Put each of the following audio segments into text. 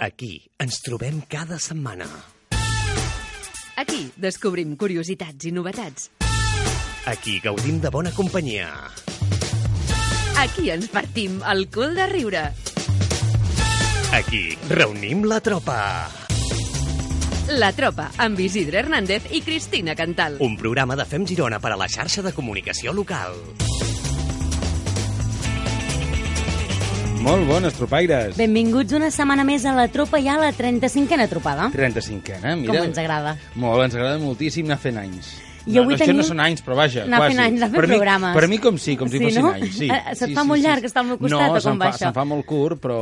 Aquí ens trobem cada setmana. Aquí descobrim curiositats i novetats. Aquí gaudim de bona companyia. Aquí ens partim el cul de riure. Aquí reunim la tropa. La Tropa, amb Isidre Hernández i Cristina Cantal. Un programa de Fem Girona per a la xarxa de comunicació local. Molt bones, tropaires. Benvinguts una setmana més a la tropa ja a la 35a tropada. 35ena, mira. Com ens agrada. Molt, ens agrada moltíssim anar fent anys. I no, avui no, tenim- no són anys, però vaja, Anar quasi. fent anys, anar fent per mi, programes. Per mi com sí, com si Sí, fossin no? anys, sí. Eh, se't sí, fa sí, molt sí, llarg sí. estar al meu costat, no, o com va fa, això? se'm fa molt curt, però...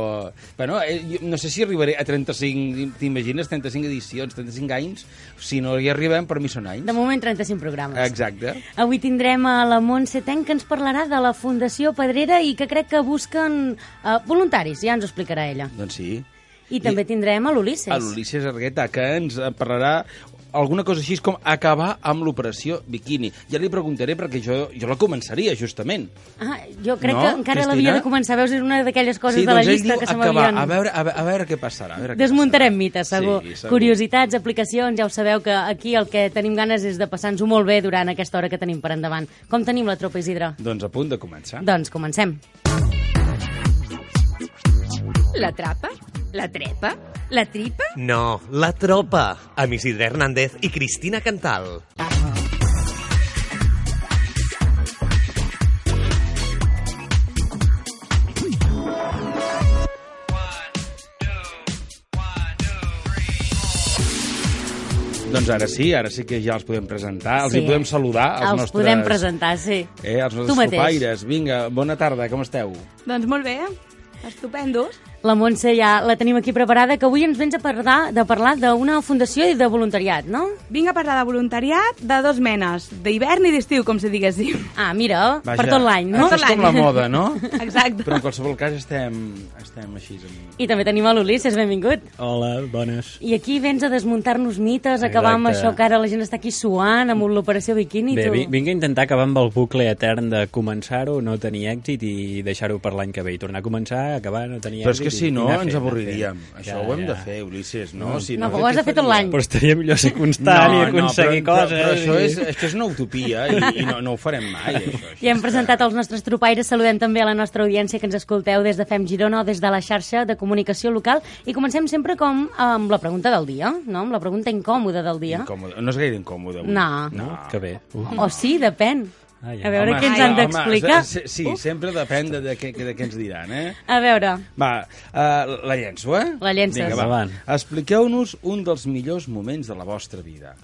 Bueno, eh, no sé si arribaré a 35, t'imagines, 35 edicions, 35 anys, si no hi arribem, per mi són anys. De moment 35 programes. Exacte. Avui tindrem a la Montse Ten que ens parlarà de la Fundació Pedrera i que crec que busquen uh, voluntaris, ja ens ho explicarà ella. Doncs sí. I també tindrem a l'Ulisses. A l'Ulisses Argueta, que ens eh, parlarà alguna cosa així com acabar amb l'operació biquini. Ja li preguntaré perquè jo, jo la començaria, justament. Ah, jo crec No, que encara l'havia de començar. Veus, és una d'aquelles coses sí, de la doncs llista que se m'havien... A veure, a, veure, a veure què passarà. A veure què Desmuntarem passarà. mites, segur. Sí, segur. Curiositats, aplicacions, ja ho sabeu que aquí el que tenim ganes és de passar-nos-ho molt bé durant aquesta hora que tenim per endavant. Com tenim la tropa, Isidre? Doncs a punt de començar. Doncs comencem. La trapa? La trepa? La tripa? No, la tropa, amb Isidre Hernández i Cristina Cantal. Doncs ara sí, ara sí que ja els podem presentar, els Sí. hi podem saludar. Els, Els nostres, podem presentar, sí. Eh, els Tu nostres mateix. copaires. Vinga, bona tarda, com esteu? Doncs molt bé, estupendos. La Montse ja la tenim aquí preparada, que avui ens vens a parlar de parlar d'una fundació i de voluntariat, no? Vinc a parlar de voluntariat de dos menes, d'hivern i d'estiu, com si diguéssim. Ah, mira, Vaja, per tot l'any, no? És com la moda, no? Exacte. Però en qualsevol cas estem, estem així. Amb... I també tenim a l'Ulisses, benvingut. Hola, bones. I aquí vens a desmuntar-nos mites, acabar amb això que ara la gent està aquí suant, amb l'operació biquini. Bé, tu... vi- vinc a intentar acabar amb el bucle etern de començar-ho, no tenir èxit i deixar-ho per l'any que ve. I tornar a començar, acabar, no tenir Però és èxit... que si i no ens avorriríem. Això ho hem de fer, Ulisses, no? Si No, però què- ho has de fer tot l'any. Però estaria millor ser constant i aconseguir però, coses. Però, però això, i- és, això és una utopia i, i no, no ho farem mai, això. Ja hem presentat els nostres tropaires, saludem també a la nostra audiència que ens escolteu des de Fem Girona o des de la xarxa de comunicació local i comencem sempre com amb la pregunta del dia, no? amb la pregunta incòmoda del dia. Incòmode. No és gaire incòmode. avui. No. No, que bé. Uh. O sí, depèn. Ja. A veure Home, què ens han d'explicar. Sí, sí sempre depèn de, de, què, de què ens diran, eh? A veure, Va, uh, la llenço, eh? La llences. Vinga, va. Expliqueu-nos un dels millors moments de la vostra vida.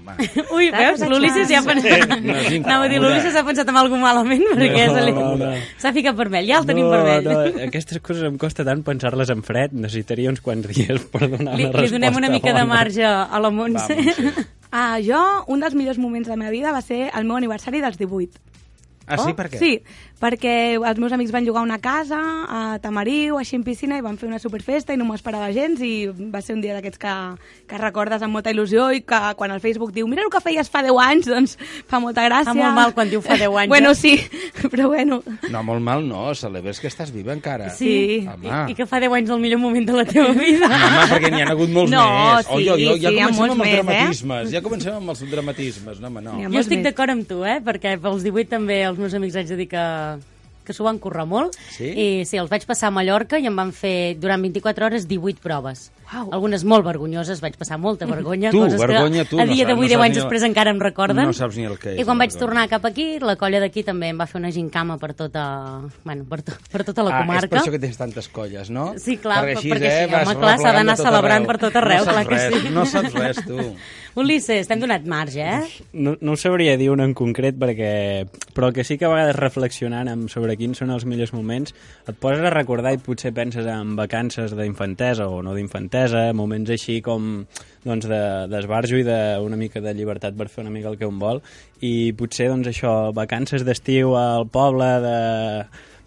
Home, ui, veus, l'Ulisses ja ha pensat... No. Anava a dir, l'Ulisses ha pensat en alguna malament perquè No, li- no. s'ha ficat vermell, ja el tenim no, vermell. No, aquestes coses em costa tant pensar-les en fred. Necessitaria uns quants dies per donar Li, una li resposta donem una mica de marge a la Montse. va, Montse. Ah, jo, un dels millors moments de la meva vida va ser el meu aniversari dels 18. Ah, sí? Per què? Sí, perquè els meus amics van llogar una casa a Tamariu, així en piscina, i van fer una superfesta i no m'ho esperava gens i va ser un dia d'aquests que, que recordes amb molta il·lusió i que quan el Facebook diu mira el que feies fa 10 anys, doncs fa molta gràcia. Fa molt mal quan diu fa 10 anys, Bueno, eh? sí, però bueno. No, molt mal no, celebres que estàs viva encara. Sí. Home. I, I que fa 10 anys el millor moment de la teva vida. No, home, perquè n'hi ha hagut molts No, més. sí, oi, oi, oi, ja sí, comencem molts amb els més, eh? dramatismes. Ja comencem amb els dramatismes. No, home, no. Jo estic d'acord amb tu, eh? Perquè pels 18 també els meus amics haig de dir que que s'ho van currar molt. Sí? I sí, els vaig passar a Mallorca i em van fer durant 24 hores 18 proves. Uau. Algunes molt vergonyoses, vaig passar molta vergonya. Tu, coses vergonya, que tu, a no dia saps- d'avui, no 10 saps anys ni el- després, encara em recorden. No saps ni el que és I quan vaig vergonya. tornar cap aquí, la colla d'aquí també em va fer una gincama per tota, bueno, per, to, per tota la ah, és per comarca. això que tens tantes colles, no? Sí, clar, perquè, així, perquè eh, sí, vas home, clar, s'ha d'anar celebrant arreu. per tot arreu, no saps clar que res, sí. No saps res, tu. Ulisses, t'hem donat marge, eh? No, no ho sabria dir un en concret perquè... Però el que sí que a vegades reflexionant amb sobre quins són els millors moments et poses a recordar i potser penses en vacances d'infantesa o no d'infantesa, moments així com doncs de- d'esbarjo i d'una mica de llibertat per fer una mica el que un vol i potser doncs això, vacances d'estiu al poble de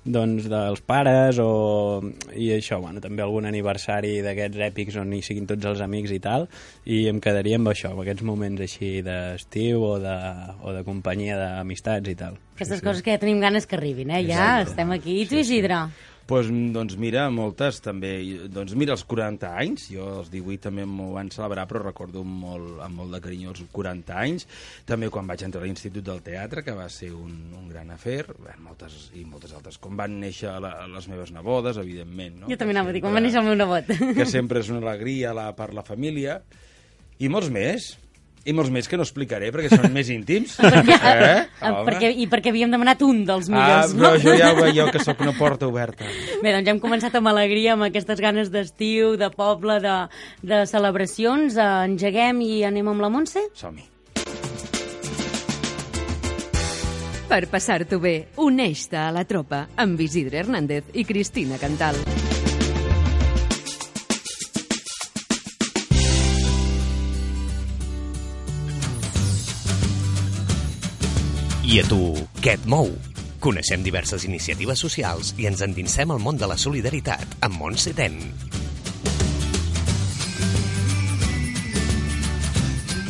doncs, dels pares o... i això, bueno, també algun aniversari d'aquests èpics on hi siguin tots els amics i tal, i em quedaria amb això, amb aquests moments així d'estiu o, de, o de companyia d'amistats i tal. Aquestes coses que ja tenim ganes que arribin, eh? Ja estem aquí. I tu, Isidre? Pues, doncs mira, moltes també. Doncs mira, els 40 anys, jo els 18 també m'ho van celebrar, però recordo molt, amb molt de carinyo els 40 anys. També quan vaig entrar a l'Institut del Teatre, que va ser un, un gran afer, bé, moltes, i moltes altres. Com van néixer la, les meves nebodes, evidentment. No? Jo també anava a dir, quan va néixer el meu nebot. que sempre és una alegria la, per la família. I molts més. I molts més que no explicaré perquè són més íntims. eh? eh, Home. perquè, I perquè havíem demanat un dels Ah, millors, però no? jo ja ho veieu que sóc una porta oberta. Bé, doncs ja hem començat amb alegria, amb aquestes ganes d'estiu, de poble, de, de celebracions. Engeguem i anem amb la Montse? Som-hi. Per passar-t'ho bé, uneix-te a la tropa amb Isidre Hernández i Cristina Cantal. I a tu, què et mou? Coneixem diverses iniciatives socials i ens endinsem al món de la solidaritat amb Montse Ten.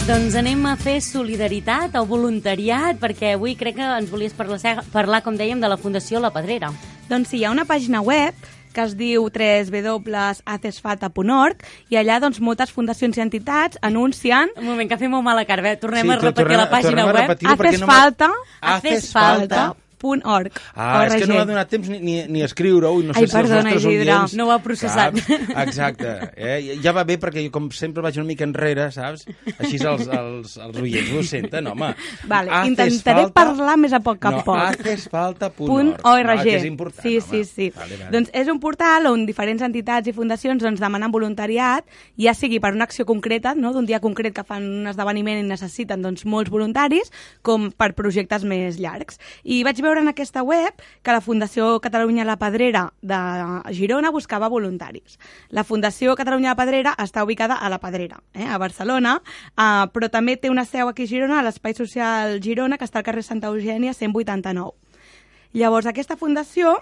Doncs anem a fer solidaritat o voluntariat, perquè avui crec que ens volies parlar, parlar com dèiem, de la Fundació La Pedrera. Doncs sí, hi ha una pàgina web que es diu www.acesfalta.org i allà doncs, moltes fundacions i entitats anuncien Un moment, que fem molt mala cara. eh? Tornem Sí, a repetir tornem- la pàgina web. Haces no falta, Haces falta. .org. Ah, és que no m'ha donat temps ni, ni, ni escriure-ho i no sé Ai, si els perdona, nostres Isidre, oients... no ho ha processat. Saps? Exacte. Eh? Ja va bé perquè jo, com sempre vaig una mica enrere, saps? Així els, els, els oients ho senten, home. Vale, Haces intentaré parlar més a poc a no, poc. hacesfalta.org. Ah, que és important, sí, home. sí, sí. Vale, vale. Doncs és un portal on diferents entitats i fundacions doncs, demanen voluntariat, ja sigui per una acció concreta, no? d'un dia concret que fan un esdeveniment i necessiten doncs, molts voluntaris, com per projectes més llargs. I vaig veure en aquesta web que la Fundació Catalunya La Pedrera de Girona buscava voluntaris. La Fundació Catalunya La Pedrera està ubicada a La Pedrera, eh? a Barcelona, eh, però també té una seu aquí a Girona, a l'Espai Social Girona, que està al carrer Santa Eugènia 189. Llavors, aquesta fundació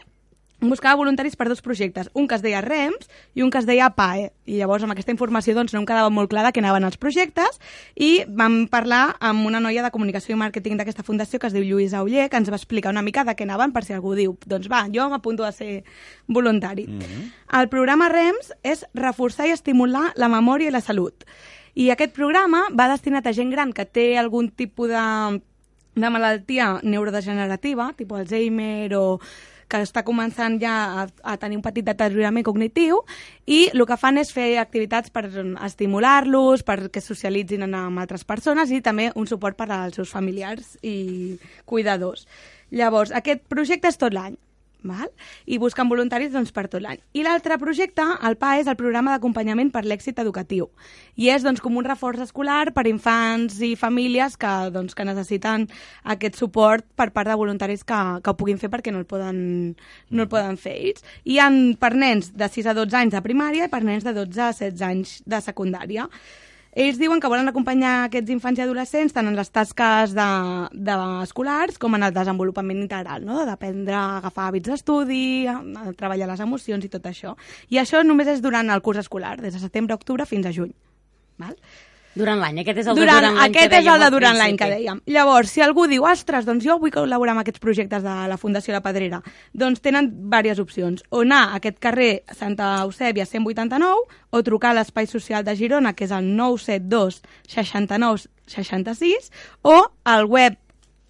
buscava voluntaris per dos projectes, un que es deia REMS i un que es deia PAE. I llavors amb aquesta informació doncs, no em quedava molt clar de què anaven els projectes i vam parlar amb una noia de comunicació i màrqueting d'aquesta fundació que es diu Lluïsa Uller, que ens va explicar una mica de què anaven per si algú diu, doncs va, jo m'apunto a ser voluntari. Mm -hmm. El programa REMS és reforçar i estimular la memòria i la salut. I aquest programa va destinat a gent gran que té algun tipus de de malaltia neurodegenerativa, tipus Alzheimer o que està començant ja a, a tenir un petit deteriorament cognitiu i el que fan és fer activitats per estimular-los, perquè socialitzin amb altres persones i també un suport per als seus familiars i cuidadors. Llavors, aquest projecte és tot l'any. Val? i busquen voluntaris doncs, per tot l'any. I l'altre projecte, el PA, és el programa d'acompanyament per l'èxit educatiu. I és doncs, com un reforç escolar per infants i famílies que, doncs, que necessiten aquest suport per part de voluntaris que, que ho puguin fer perquè no el poden, no el poden fer ells. I hi ha per nens de 6 a 12 anys de primària i per nens de 12 a 16 anys de secundària. Ells diuen que volen acompanyar aquests infants i adolescents tant en les tasques de, de escolars com en el desenvolupament integral, no? d'aprendre a agafar hàbits d'estudi, treballar les emocions i tot això. I això només és durant el curs escolar, des de setembre a octubre fins a juny. Val? Durant l'any, aquest és el durant, de durant l'any que aquest és el de durant l'any que dèiem. Llavors, si algú diu, ostres, doncs jo vull col·laborar amb aquests projectes de la Fundació La Pedrera, doncs tenen diverses opcions. O anar a aquest carrer Santa Eusèbia 189 o trucar a l'Espai Social de Girona, que és el 972 69 66, o al web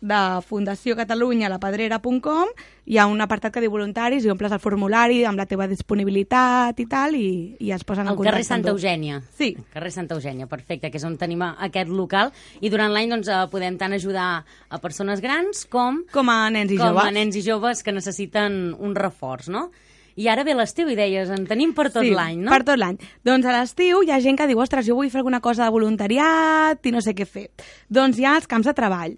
de Fundació Catalunya, lapedrera.com, hi ha un apartat que diu voluntaris i omples el formulari amb la teva disponibilitat i tal, i, i es posen en Al carrer Santa. Eugènia. Sí. Carrer Santa Eugènia, perfecte, que és on tenim aquest local. I durant l'any doncs, eh, podem tant ajudar a persones grans com, Com a nens i com joves. a nens i joves que necessiten un reforç, no? I ara ve l'estiu i deies, en tenim per tot sí, l'any, no? per tot l'any. Doncs a l'estiu hi ha gent que diu, ostres, jo vull fer alguna cosa de voluntariat i no sé què fer. Doncs hi ha els camps de treball.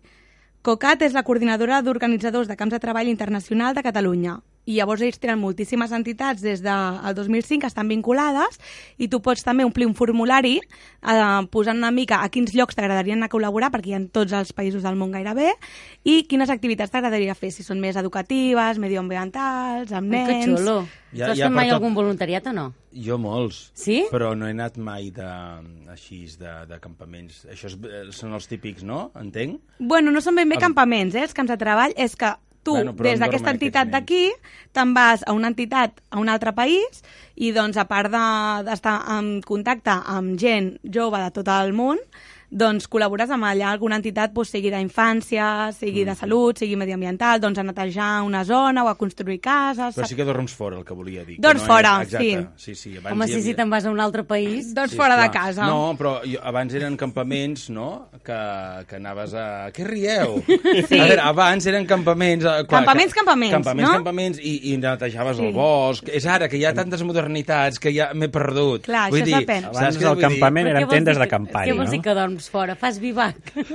COCAT és la coordinadora d'organitzadors de camps de treball internacional de Catalunya. I llavors ells tenen moltíssimes entitats des del 2005 que estan vinculades i tu pots també omplir un formulari eh, posant una mica a quins llocs t'agradaria anar a col·laborar, perquè hi ha tots els països del món gairebé, i quines activitats t'agradaria fer, si són més educatives, medioambientals, amb Ui, que nens... xulo. Ja- tu has ja fet mai tot- algun voluntariat o no? Jo molts. Sí? Però no he anat mai de, així de, de campaments. Això és, eh, són els típics, no? Entenc? Bueno, no són ben bé El- campaments, eh? Els camps de treball és que tu, Bueno, des d'aquesta entitat d'aquí, te'n vas a una entitat a un altre país i, doncs, a part de- d'estar en contacte amb gent jove de tot el món, doncs col·labores amb allà alguna entitat, doncs, sigui d'infància, sigui Mm. de salut, sigui mediambiental, doncs a netejar una zona o a construir cases... Però sí que dorms fora, el que volia dir. Dorms no fora, és, exacte, sí. sí, abans Home, hi si, si havia- te'n vas a un altre país... Doncs Sí, fora de esclar. casa. No, però jo, abans eren campaments, no?, que, que anaves a... Què rieu? Sí. A veure, abans eren campaments... eh, Clar, Campaments, campaments, Campaments, no? campaments, i, i netejaves Sí. el bosc. És ara que hi ha tantes modernitats que ja m'he perdut. Clar, Vull això dir, depèn. saps Abans el dir? campament eren tendes dir de que- campanya, Què vols dir no? que dorms fora? Fas vivac?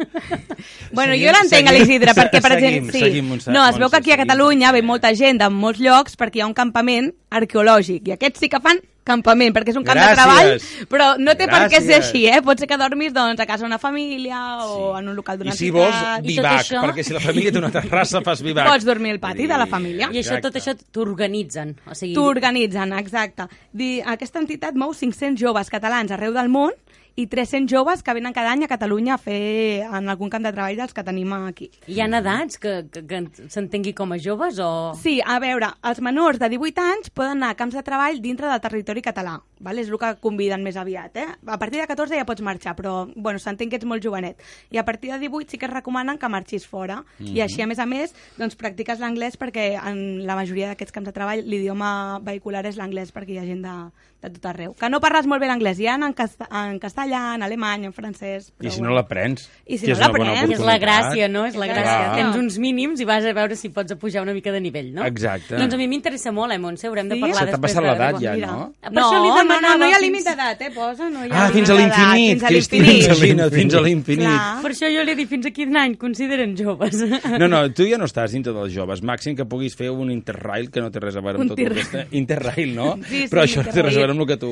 Bueno, Seguim, jo l'entenc, l'Isidre, perquè, per seguim, exemple, sí. seguim, Montse, no, es veu que aquí a seguim. Catalunya ve molta gent de molts llocs perquè hi ha un campament arqueològic, i aquests sí que fan campament, perquè és un camp de Gràcies. treball, però no té per què ser Gràcies. així, eh? Pot ser que dormis doncs, a casa d'una família o en un local d'una I si vols. I tot vivac, això- perquè si la família té una terrassa, fas vivac. Pots dormir al pati de la família. I això, tot Exacte. això t'organitzen. O sigui, T'organitzen, exacte. Di, aquesta entitat mou 500 joves catalans arreu del món i 300 joves que venen cada any a Catalunya a fer en algun camp de treball dels que tenim aquí. Hi ha edats que, que, que s'entengui com a joves o... Sí, a veure, els menors de 18 anys poden anar a camps de treball dintre del territori català. Val? És el que conviden més aviat. Eh? A partir de 14 ja pots marxar, però bueno, s'entén que ets molt jovenet. I a partir de 18 sí que es recomanen que marxis fora. I així, a més a més, doncs, practiques l'anglès perquè en la majoria d'aquests camps de treball l'idioma vehicular és l'anglès perquè hi ha gent de, de tot arreu. Que no parles molt bé l'anglès, hi ha en, casta en castellà, en alemany, en francès... I però si no bueno. l'aprens? I si que no l'aprens, És la gràcia, no? És la gràcia. Clar. Tens uns mínims i vas a veure si pots pujar una mica de nivell, no? Exacte. Doncs a mi m'interessa molt, eh, Montse? Haurem de Sí? parlar Se t'ha després passat de- l'edat de- ja, no? Per No, això li no, no, no hi ha límit d'edat, eh? Posa, no hi ha Ah, fins a l'infinit, fins a Cristina, fins a l'infinit. Per això jo li he dit fins a quin any consideren joves. No, no, tu ja no estàs dintre dels joves. Màxim que puguis fer un interrail que no té res a veure amb Un tot que està... Interrail, no? Sí, sí, Però això no té res a veure amb el que tu,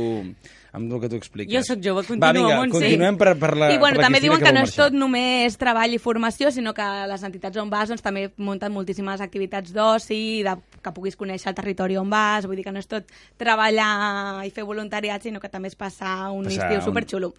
amb el que tu expliques. Jo sóc jove, Va, continua, vinga, Montse. continuem per, per la I bueno, per la també Cristina, diuen que, vol no és tot només treball i formació, sinó que les entitats on vas doncs, també munten moltíssimes activitats d'oci, de, que puguis conèixer el territori on vas, vull dir que no és tot treballar i fer voluntariat, sinó que també és passar un Passar estiu un- superxulo.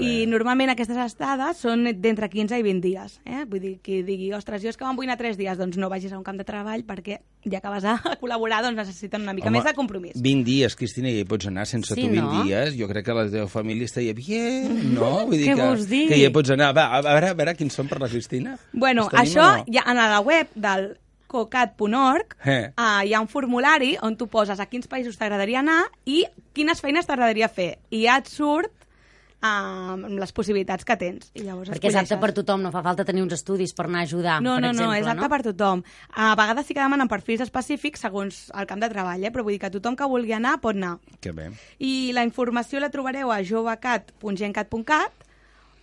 I normalment aquestes estades són d'entre 15 i 20 dies. Eh? Vull dir, qui digui, ostres, jo és que me'n vull anar 3 dies, doncs no vagis a un camp de treball perquè ja que vas a col·laborar doncs necessiten una mica Home, més de compromís. 20 dies, Cristina, i hi pots anar sense Sí, tu 20 no? dies. Jo crec que la teva família estaria bien, no? Vull dir que, vols dir? Que hi pots anar. Va, a veure, a veure quins són per la Cristina. Bueno, això, no? ja, en la web del cocat.org Eh. uh, hi ha un formulari on tu poses a quins països t'agradaria anar i quines feines t'agradaria fer. I ja et surt uh, amb les possibilitats que tens. I llavors Perquè és apte per tothom, no fa falta tenir uns estudis per anar a ajudar, No, per no, exemple, no, és apte no? per tothom. A vegades sí que demanen perfils específics segons el camp de treball, eh? però vull dir que tothom que vulgui anar pot anar. Que bé. I la informació la trobareu a jovecat.gencat.cat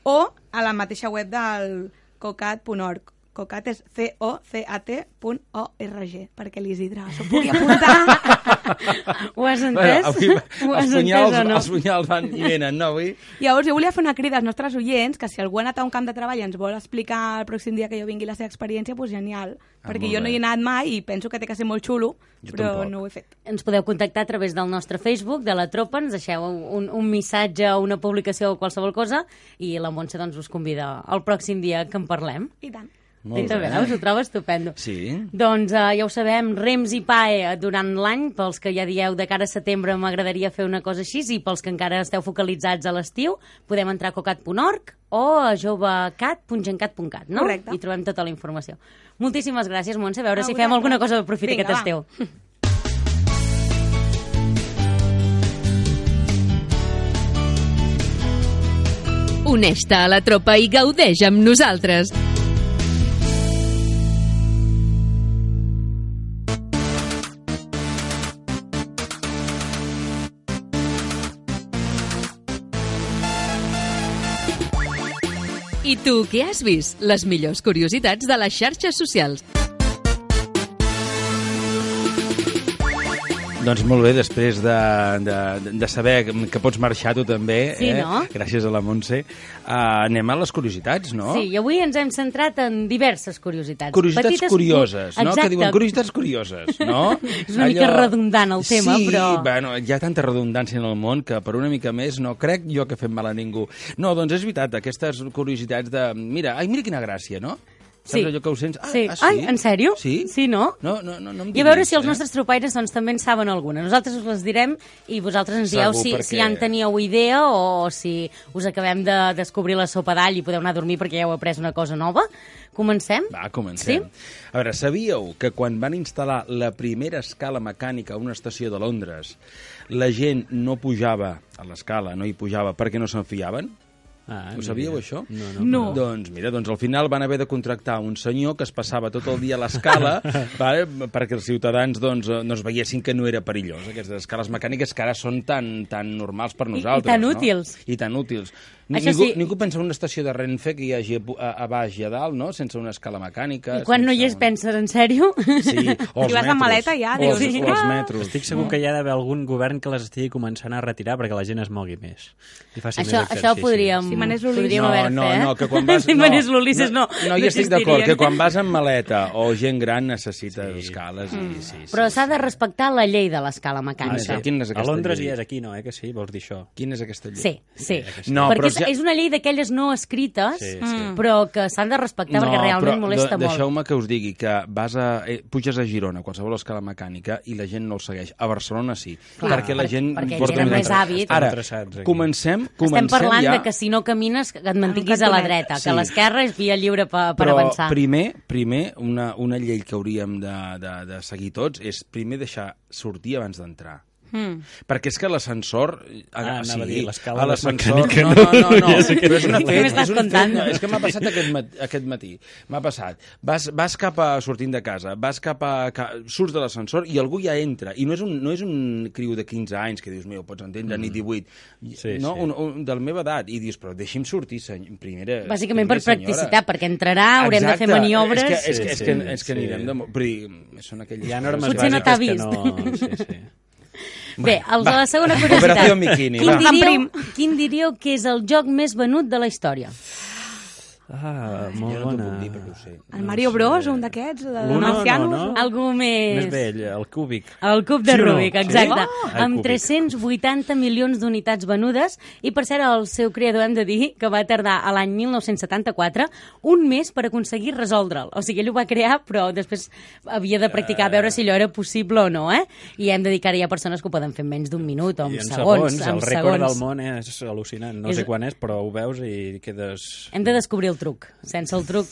o a la mateixa web del cocat.org. Cocat és c-o-c-a-t.org, perquè l'Isidre s'ho pugui apuntar. Ho has Bueno, entès? avui, Ho has els, entès punyals, o no? els punyals van i venen, no? Avui? Llavors, jo volia fer una crida als nostres oients que si algú ha anat a un camp de treball i ens vol explicar el pròxim dia que jo vingui la seva experiència, doncs genial. Ah, perquè jo no hi he anat mai i penso que té que ser molt xulo, Jo però tampoc. no ho he fet. Ens podeu contactar a través del nostre Facebook, de la Tropa, ens deixeu un, un missatge o una publicació o qualsevol cosa i la Montse doncs, us convida al pròxim dia que en parlem. I tant. Molt bé. veus? Ho trobo estupendo. Sí. Doncs eh, ja ho sabem, rems i PAE durant l'any, pels que ja dieu de cara a setembre m'agradaria fer una cosa així, i pels que encara esteu focalitzats a l'estiu, podem entrar a cocat.org o a jovecat.gencat.cat, no? Correcte. I trobem tota la informació. Moltíssimes gràcies, Montse, a veure A si fem alguna cosa de profit Vinga, aquest va. estiu. Uneix-te a la tropa i gaudeix amb nosaltres. I tu, què has vist? Les millors curiositats de les xarxes socials. Doncs molt bé, després de, de, de saber que pots marxar tu també, Sí, eh? no? gràcies a la Montse, uh, anem a les curiositats, no? Sí, i avui ens hem centrat en diverses curiositats. Curiositats Petites curioses, no? Exacte. Que diuen curiositats curioses, no? És una mica redundant el tema, sí, però- Sí, bueno, hi ha tanta redundància en el món que per una mica més no crec jo que fem mal a ningú. No, doncs és veritat, aquestes curiositats de... Mira, ai, mira quina gràcia, no? Sí. Saps allò que ho sents? Ah, Sí. ah, sí? Ai, en sèrio? Sí? Sí, no? No, no, no, no em I a veure si els eh? nostres tropaires doncs, també en saben alguna. Nosaltres us les direm i vosaltres ens dieu si, perquè- si ja en teníeu idea o si us acabem de descobrir la sopa d'all i podeu anar a dormir perquè ja heu après una cosa nova. Comencem? Va, comencem. Sí? A veure, sabíeu que quan van instal·lar la primera escala mecànica a una estació de Londres, la gent no pujava a l'escala, no hi pujava perquè no se'n fiaven? Ah, Ho sabíeu, idea. això? No, no. No. Doncs mira, doncs al final van haver de contractar un senyor que es passava tot el dia a l'escala vale, perquè els ciutadans doncs, no es veiessin que no era perillós, aquestes escales mecàniques que ara són tan, tan normals per i nosaltres. tan no? útils. I tan útils. Això ningú, sí. ningú pensa en una estació de Renfe que hi hagi a, a, a baix i a dalt, no? sense una escala mecànica. I quan no hi és, penses, en sèrio? Sí, o els I vas amb metros. maleta ja, o els, dius, o els "Ah". metros. Estic segur que hi ha d'haver algun govern que les estigui començant a retirar perquè la gent es mogui més. I faci Això, més això ho podríem, Si manés l'Ulisses. podríem no, haver no, fet, eh? no, que quan vas... si manés l'Ulisses, no. No, hi estic d'acord, que quan vas amb maleta o gent gran necessites sí. escales i sí, sí. Però s'ha de respectar la llei de l'escala Quina és, mecànica. quina és A Londres llei? hi és, aquí no, eh, que sí? Vols dir això? Quina és aquesta llei? Sí, sí. No, perquè és, ja- és una llei d'aquelles no escrites, Sí, sí. mm, però que s'han de respectar perquè realment molesta de- molt. Deixeu-me que us digui que vas a, eh, puges a Girona, qualsevol escala mecànica, i la gent no el segueix. A Barcelona sí, Clar, perquè la gent... perquè porta una més hàbit. Ara, comencem, comencem Estem parlant ja... de que si no camines que et mantinguis a la dreta, Sí. que l'esquerra és via lliure per, per Però avançar. primer, primer una, una llei que hauríem de, de, de seguir tots és primer deixar sortir abans d'entrar. Mm. Perquè és que l'ascensor... Ah, anava a dir, l'escala és l'ascensor... mecànica, No, no? no, no, no, Ja sé que però és una fet, és un fet, contant? no, és que m'ha passat aquest, mat, aquest matí. M'ha passat. Vas, vas cap a... sortint de casa, vas cap a... Ca, surts de l'ascensor i algú ja entra. I no és un, no és un criu de 15 anys que dius, meu, pots entendre, ni 18. Sí, no, sí. Un, un, de la meva edat. I dius, però deixi'm sortir, seny... primera... Bàsicament per primera senyora. practicitat, perquè entrarà, haurem de fer Exacte. maniobres... És que, és que, és que, Sí, és que sí. anirem de... Però són aquelles Hi ha normes Potser no bàsiques t'ha que vist. no... Sí, sí. Bé, els de la segona curiositat. Operació Bikini, quin, va. diríeu, quin diríeu que és el joc més venut de la història? Ah, molt Jo no bona. puc dir perquè ho sé. El Mario Bros, un d'aquests, de no, no? o- Algú més... Més vell, el cúbic. El cub de Sí o no? Rubik, Sí? exacte. Ah, amb cúbic. 380 milions d'unitats venudes i, per cert, el seu creador hem de dir que va tardar a l'any 1974 un mes per aconseguir resoldre'l. O sigui, ell ho va crear, però després havia de practicar a veure si allò era possible o no, eh? I hem de dir que ara hi ha persones que ho poden fer en menys d'un minut o en, en segons. segons, en el rècord segons. del món és al·lucinant. No És- sé quan és, però ho veus i quedes... Hem de descobrir el truc. Sense el truc...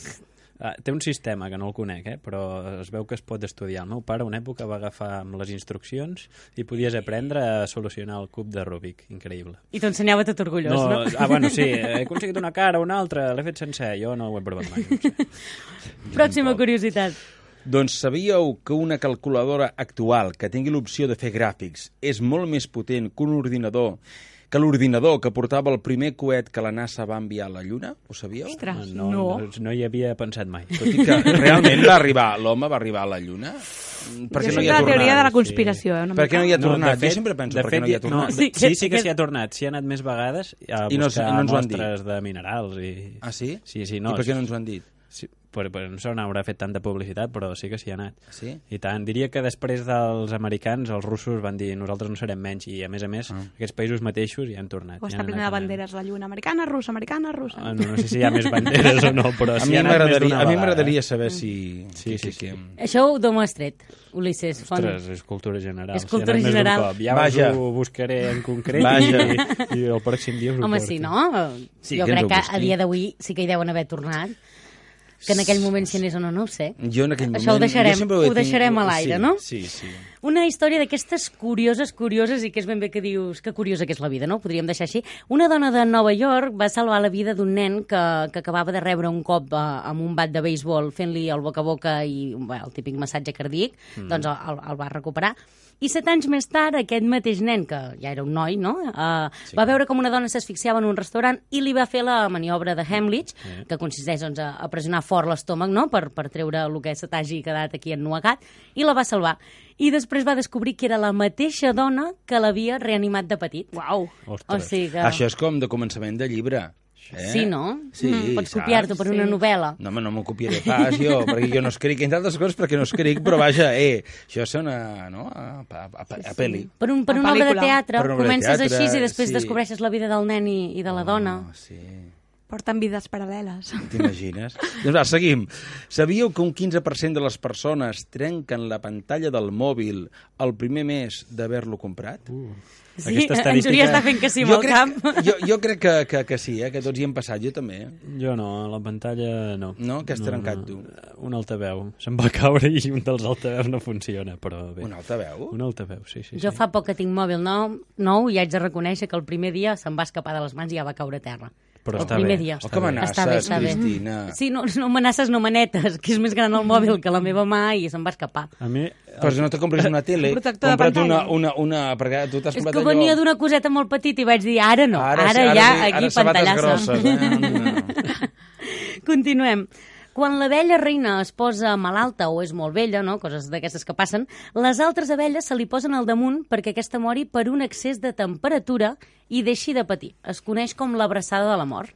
Ah, té un sistema que no el conec, eh? però es veu que es pot estudiar. El meu pare una època va agafar amb les instruccions i podies aprendre a solucionar el cub de Rubik. Increïble. I t'ho ensenyava tot orgullós, no? Ah, bueno, sí, he aconseguit una cara, una altra, l'he fet sencer. Jo no ho he provat mai. No sé. Pròxima curiositat. Doncs sabíeu que una calculadora actual que tingui l'opció de fer gràfics és molt més potent que un ordinador que l'ordinador que portava el primer coet que la NASA va enviar a la Lluna? Ho sabíeu? Ostres, No, no. no, no hi havia pensat mai. Tot i que realment va arribar, l'home va arribar a la Lluna? Per Jo què no hi ha la teoria de la tornat? conspiració, eh, una Per què no hi ha No, tornat? Jo sempre penso, per què no hi ha tornat? No, Sí, sí, sí, que- que s'hi ha tornat. S'hi ha anat més vegades a I no- buscar no ens ho han dit. mostres de minerals. I... Ah, sí? Sí, sí, no. I per què no ens ho han dit? Sí, per, per, no se n'haurà fet tanta publicitat, però sí que s'hi ha anat. Sí? I tant. Diria que després dels americans, els russos van dir nosaltres no serem menys, i a més a més, Ah. aquests països mateixos hi han tornat. O està plena de banderes la lluna americana, russa, americana, russa. Ah, no, no sé si hi ha més banderes o no, però A s'hi mi ha anat més m'agradaria d'una a mi vegada. m'agradaria saber si... Sí, sí, que- sí. que- Això ho has tret, Ulisses Font? Ostres, és cultura general. És cultura d'un general. Cop. Ja Vaja. us ho buscaré en concret Vaja. i, i el pròxim dia us ho Home, porto. sí, no? Sí, jo que crec ho que a dia d'avui sí que hi deuen haver tornat. Que en aquell moment si anés o no, no ho sé. Jo en aquell Això ho moment... deixarem- ho tingut- deixarem a l'aire, sí, no? Sí, sí. Una història d'aquestes curioses, curioses, i que és ben bé que dius que curiosa que és la vida, no? Podríem deixar així. Una dona de Nova York va salvar la vida d'un nen que, que acabava de rebre un cop eh, amb un bat de béisbol fent-li el boca a boca i bé, el típic massatge cardíac, mm. doncs el, el va recuperar. I set anys més tard, aquest mateix nen, que ja era un noi, no? Uh, sí. va veure com una dona s'asfixiava en un restaurant i li va fer la maniobra de Hemlich, que consisteix doncs, a, a pressionar fort l'estómac, no?, per, per treure el que se t'hagi quedat aquí ennuegat, i la va salvar. I després va descobrir que era la mateixa dona que l'havia reanimat de petit. Uau. O Ostres. sigui que... Això és com de començament de llibre. Eh? Sí, no? Sí, Mm, Pots copiar-t'ho per una Sí. novel·la. No, home, no m'ho copiaré pas jo, perquè jo no escric, entre altres coses perquè no escric, però vaja, eh, això és una, no, a, a, a, a peli. Per, un, per Una una obra de teatre, Per una obra de comences teatre, així i després sí. descobreixes la vida del nen i, i de la dona. Oh, sí. Porten vides paral·leles. T'imagines? doncs va, seguim. Sabíeu que un 15% de les persones trenquen la pantalla del mòbil el primer mes d'haver-lo comprat? Uh. Sí, Aquesta en estadística- Júlia està fent que sí amb jo el crec, cap. Jo, jo crec que, que, que sí, eh, que tots hi hem passat, jo també. eh? Jo no, a la pantalla no. No? Què has trencat, tu? Un altaveu. Se'm va caure i un dels altaveus no funciona, però bé. Un altaveu? Un altaveu, sí, sí. Jo sí. fa poc que tinc mòbil nou, nou i haig de reconèixer que el primer dia se'm va escapar de les mans i ja va caure a terra. Però el està primer bé, dia. Oh, que amenaces, Està bé, està bé. Cristina. Sí, no, no amenaces, no manetes, que és més gran el mòbil que la meva mà i se'm va escapar. A mi... Però si no te compris una tele, compra't una, una, una, perquè tu t'has És comprat que allò... venia d'una coseta molt petita i vaig dir, ara no, ara, ara, ja, sí, aquí ara pantallassa. grosses, eh? Continuem. Quan l'abella reina es posa malalta o és molt vella, no? coses d'aquestes que passen, les altres abelles se li posen al damunt perquè aquesta mori per un excés de temperatura i deixi de patir. Es coneix com l'abraçada de la mort.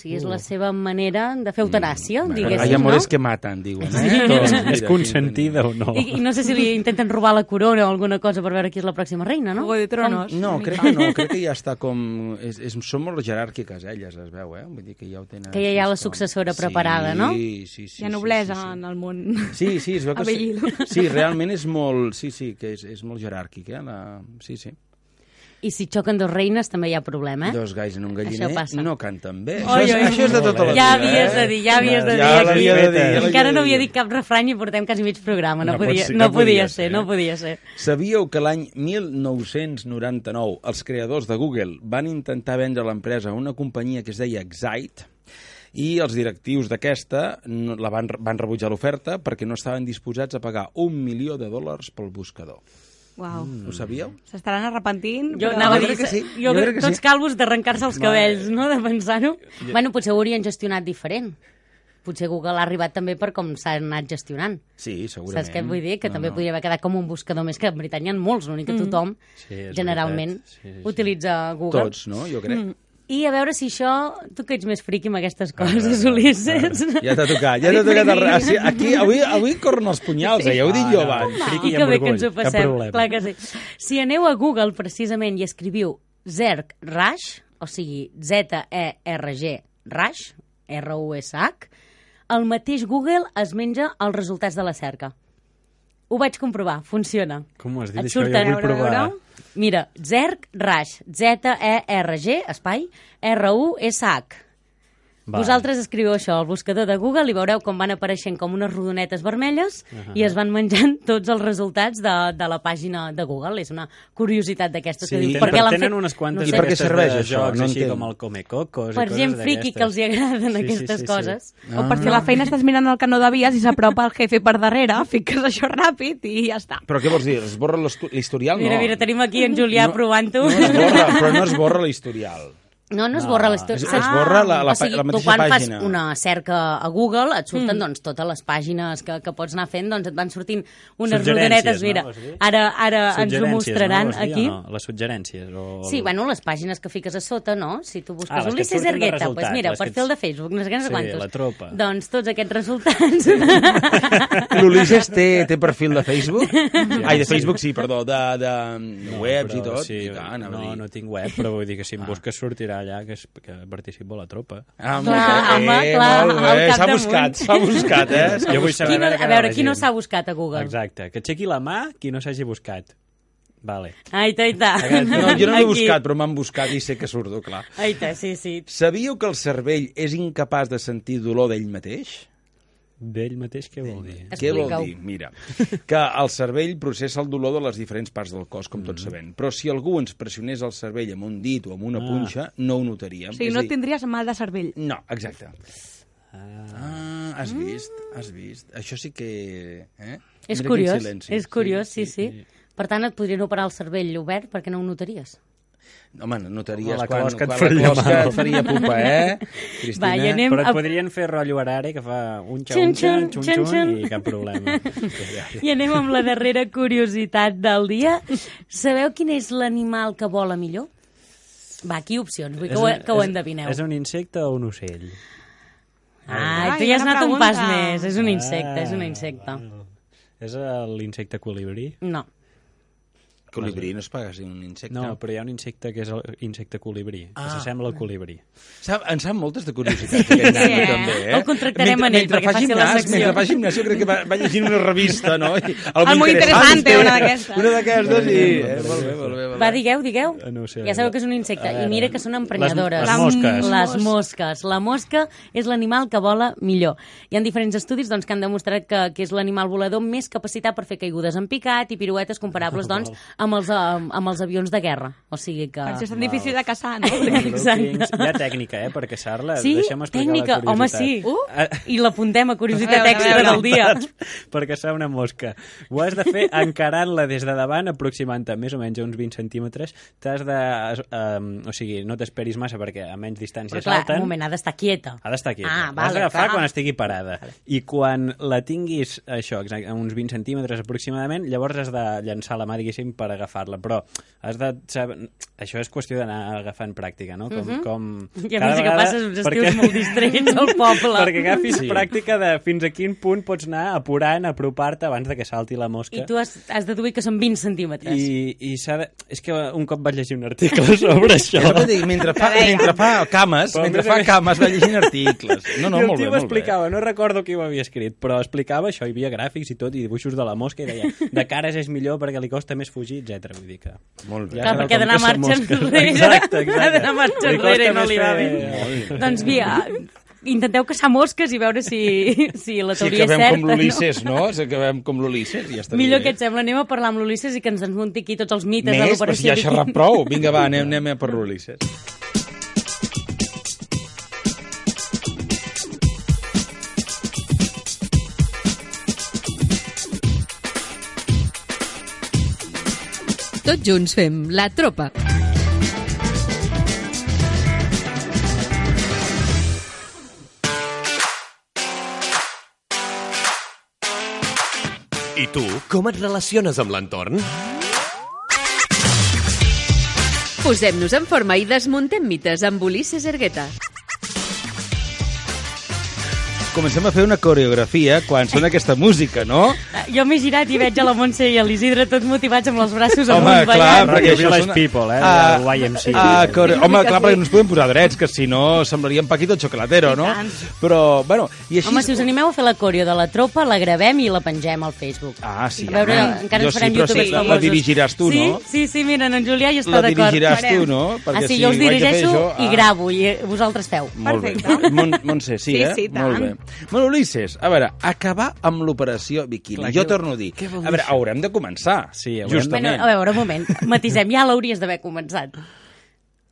Sigui, és la seva manera de fer eutanàsia, Bueno, diguéssim, Hay amores no? que matan, diuen. Sí, Eh? Doncs mira, és consentida o no? I, I no sé si li intenten robar la corona o alguna cosa per veure qui és la pròxima reina, no? Juego de Tronos. No, crec que no, crec que ja està com... És, és, són molt jeràrquiques, elles, es veu, eh? Vull dir que ja ho tenen... Que ja hi ha la com- successora preparada, no? Sí, sí, sí. Hi ha sí, noblesa sí, sí. en el món. Sí, sí, es veu que sí. Sí, realment és molt... Sí, sí, que és, és molt jeràrquic, eh? La... Sí, sí. I si xoquen dos reines també hi ha problema, eh? Dos galls en un galliner no canten bé. Oi, això, és, oi. això és de tota la Ja vida, havies eh? de dir, ja havies de Ja dir aquí. l'havia de dir, ja Encara no havia dit cap refrany i portem quasi mig programa. No, No podia, ser, no, no podia podia ser, ser, no eh? podia ser. Sabíeu que l'any 1999 els creadors de Google van intentar vendre l'empresa a una companyia que es deia Excite i els directius d'aquesta la van, van rebutjar l'oferta perquè no estaven disposats a pagar un milió de dòlars pel buscador. Uau. Ho sabíeu? S'estaran arrepentint. Jo però- jo crec que sí, jo, jo crec que tots sí. calvos d'arrencar-se els cabells, no?, de pensar-ho. Bueno, potser ho haurien gestionat diferent. Potser Google ha arribat també per com s'ha anat gestionant. Sí, segurament. Saps què vull dir? Que No, també no. podria haver quedat com un buscador més, que en n'hi ha molts, l'únic que tothom, Sí, és generalment, veritat. Sí, sí. utilitza Google. Tots, no? Jo crec. I a veure si això... Tu que ets més friqui amb aquestes coses, Ulisses. Ja t'ha tocat, ja t'ha tocat. El... Ah, sí, aquí, avui, avui corren els punyals, eh? ja ho dic jo abans. Friqui I que amb bé que orgull, ens ho cap passem. problema. Clar que sí. Si aneu a Google, precisament, i escriviu Zerg Rash, o sigui, Z-E-R-G Rash, R-U-S-H, el mateix Google es menja els resultats de la cerca. Ho vaig comprovar, funciona. Com ho has dit, Et això? Jo surten- vull provar. veure. Mira, Zerg Rash, Z-E-R-G, espai, R-U-S-H. Va. Vosaltres escriveu això al buscador de Google i veureu com van apareixent com unes rodonetes vermelles uh -huh. i es van menjant tots els resultats de, de la pàgina de Google. És una curiositat d'aquestes Sí, que dius, tenen, per què tenen fet? unes quantes I per què d'aquestes serveix de això? jocs No així entenc. com el Come Cocos Per i gent coses friqui que els hi agraden Sí, sí, aquestes sí, sí. coses. O per si a la feina estàs mirant el que no devies i s'apropa el jefe per darrere, fiques això ràpid i ja està. Però què vols dir? Es borra l'estu- l'historial? Mira, no. mira, tenim aquí en Julià No, provant-ho. No es borra, però no es borra l'historial. No, no es borra No, l'història. es- es borra la- la o sigui, la tu mateixa quan pàgina. fas una cerca a Google et surten doncs, totes les pàgines que, que pots anar fent, doncs et van sortint unes rodonetes. no? Mira, dir? ara, ara ens ho mostraran no? Dir, aquí. o No? Les suggerències. O... Sí, bueno, les pàgines que fiques a sota, no? Si tu busques Ah, les Ulisses Ergueta, doncs resultats, mira, les perfil ets- de Facebook, no sé què, no sé Sí, quantos. la tropa. Doncs tots aquests resultats. L'Ulisses té, té perfil de Facebook? Ai, de Facebook sí, perdó, de, de webs i però tot. Sí, I tant, no, no tinc web, però vull dir que si em busques sortirà allà que, es, que participo a la tropa. Ah, Clar, molt bé, home, clar, molt bé. S'ha buscat, s'ha buscat, eh? Jo vull saber Qui no, a veure qui no s'ha buscat a Google? Exacte, que aixequi la mà qui no s'hagi buscat. Vale. Aita, aita. No, jo no l'he buscat, però m'han buscat i sé que surto, clar. Aita, sí, sí. Sabíeu que el cervell és incapaç de sentir dolor d'ell mateix? D'ell mateix què vol dir? Què vol dir? Mira, que el cervell processa el dolor de les diferents parts del cos, com Mm. tots sabem. Però si algú ens pressionés el cervell amb un dit o amb una Ah. punxa, no ho notaríem. O sigui, no tindries mal de cervell. No, exacte. Ah, has vist, has vist. Això sí que... Eh? És curiós, és curiós, sí, sí. Per tant, et podrien operar el cervell obert perquè no ho notaries. Home, notaries La quan, closca et quan faria la closca mal. et faria pupa, eh? Cristina? Va, anem Però et a... podrien fer rotllo arare, que fa un xa, un xa, xun, xun, xun. i cap problema. I anem amb la darrera curiositat del dia. Sabeu quin és l'animal que vola millor? Va, aquí opcions, vull que, ho, que ho endevineu. És un insecte o un ocell? Ai, Ai, tu ja has anat un pas pregunta. més. És un insecte, és un insecte. És eh, l'insecte colibrí? No. Colibrí no es paga si un insecte. No, però hi ha un insecte que és l'insecte colibrí, que Ah. s'assembla al colibrí. Sap, en sap moltes de curiositats, aquest nano, eh? també, eh? El contractarem en ell mentre perquè fa faci la secció. Mentre fa gimnàs, jo crec que va, va llegint una revista, no? I, El Muy Interesante, una d'aquestes. Una d'aquestes, sí. Eh? Molt bé, molt bé. Molt bé. Va, digueu, digueu. Eh, no sé. ja sabeu que és un insecte. I mira que són emprenyadores. Les- les mosques. Les mosques. La mosca és l'animal que vola millor. Hi ha diferents estudis doncs, que han demostrat que, que és l'animal volador més capacitat per fer caigudes en picat i piruetes comparables doncs, amb, els, amb, amb els avions de guerra. O sigui que... Per això és tan difícil de caçar, no? Exacte. Hi ha tècnica, eh, per caçar-la. Sí, Deixa'm explicar tècnica. la Home, curiositat. sí. Uh? I l'apuntem a curiositat veure, extra del dia. per caçar una mosca. Ho has de fer encarant-la des de davant, aproximant-te més o menys a uns 20 centímetres. T'has de... Um, o sigui, no t'esperis massa perquè a menys distància Però clar, salten. un moment, ha d'estar quieta. Ha d'estar quieta. Ah, L'has vale, d'agafar clar. quan estigui parada. I quan la tinguis, això, exacte, a uns 20 centímetres aproximadament, llavors has de llançar la mà, diguéssim, per agafar-la. Però has de saber... Això és qüestió d'anar agafant pràctica, no? Com, com... Ja cada veus que vegada- passes uns estius molt distrets al poble. perquè agafis Sí. pràctica de fins a quin punt pots anar apurant, apropar-te abans de que salti la mosca. I tu has, has deduït que són 20 centímetres. I, i s'ha de... És que un cop vaig llegir un article sobre això. Que dic, mentre fa, mentre fa cames, Però a mentre més a fa més- cames, va llegint articles. No, no, I el molt bé, tio molt bé. explicava, no recordo qui ho havia escrit, però explicava això, hi havia gràfics i tot, i dibuixos de la mosca, i deia, de cares és millor perquè li costa més fugir, etc. Vull dir que... Molt bé. Ja Clar, perquè d'anar marxa enrere. Exacte, exacte. Ha d'anar marxa enrere i no més li va fer- bé. Doncs mira, intenteu caçar mosques i veure si, si la Si teoria és acabem certa. com l'Ulisses, no? Si acabem com l'Ulisses, ja No? està Millor bé. que et sembla, anem a parlar amb l'Ulisses i que ens desmunti aquí tots els mites de Més, però si l'operació ja ha xerrat prou. Vinga, va, anem, anem a per l'Ulisses. Tots junts fem la tropa. I tu, com et relaciones amb l'entorn? Posem-nos en forma i desmuntem mites amb Ulisses Ergueta. Comencem a fer una coreografia quan sona aquesta música, no? Jo m'he girat i veig a la Montse i a l'Isidre tots motivats amb els braços Home, amunt clar, ballant. perquè això Village sona... People, eh, Ah, del YMCA. ah, core... Home, clar, sí. perquè no ens podem posar drets, que si no semblaria un Paquito Chocolatero, no? Però, bueno, i així... Home, si us animeu a fer la coreo de la tropa, la gravem i la pengem al Facebook. Ah, sí, A veure, home. encara Jo ens farem sí, youtubers sí, la famosos. dirigiràs tu, sí? no? Sí, sí, mira, en Julià hi està La d'acord. dirigiràs tu, no? Ah, sí, si jo us dirigeixo jo, i ah, gravo, i vosaltres feu. Molt Perfecte. bé. Mon, Montse, sí, Sí, eh? sí, tant. Molt bé. Bueno, Ulisses, a veure, acabar amb l'operació Bikini. Clar, jo què- torno a dir, a veure, haurem de començar. Sí, haurem- justament. Bueno, a veure, un moment, matisem, ja l'hauries d'haver començat.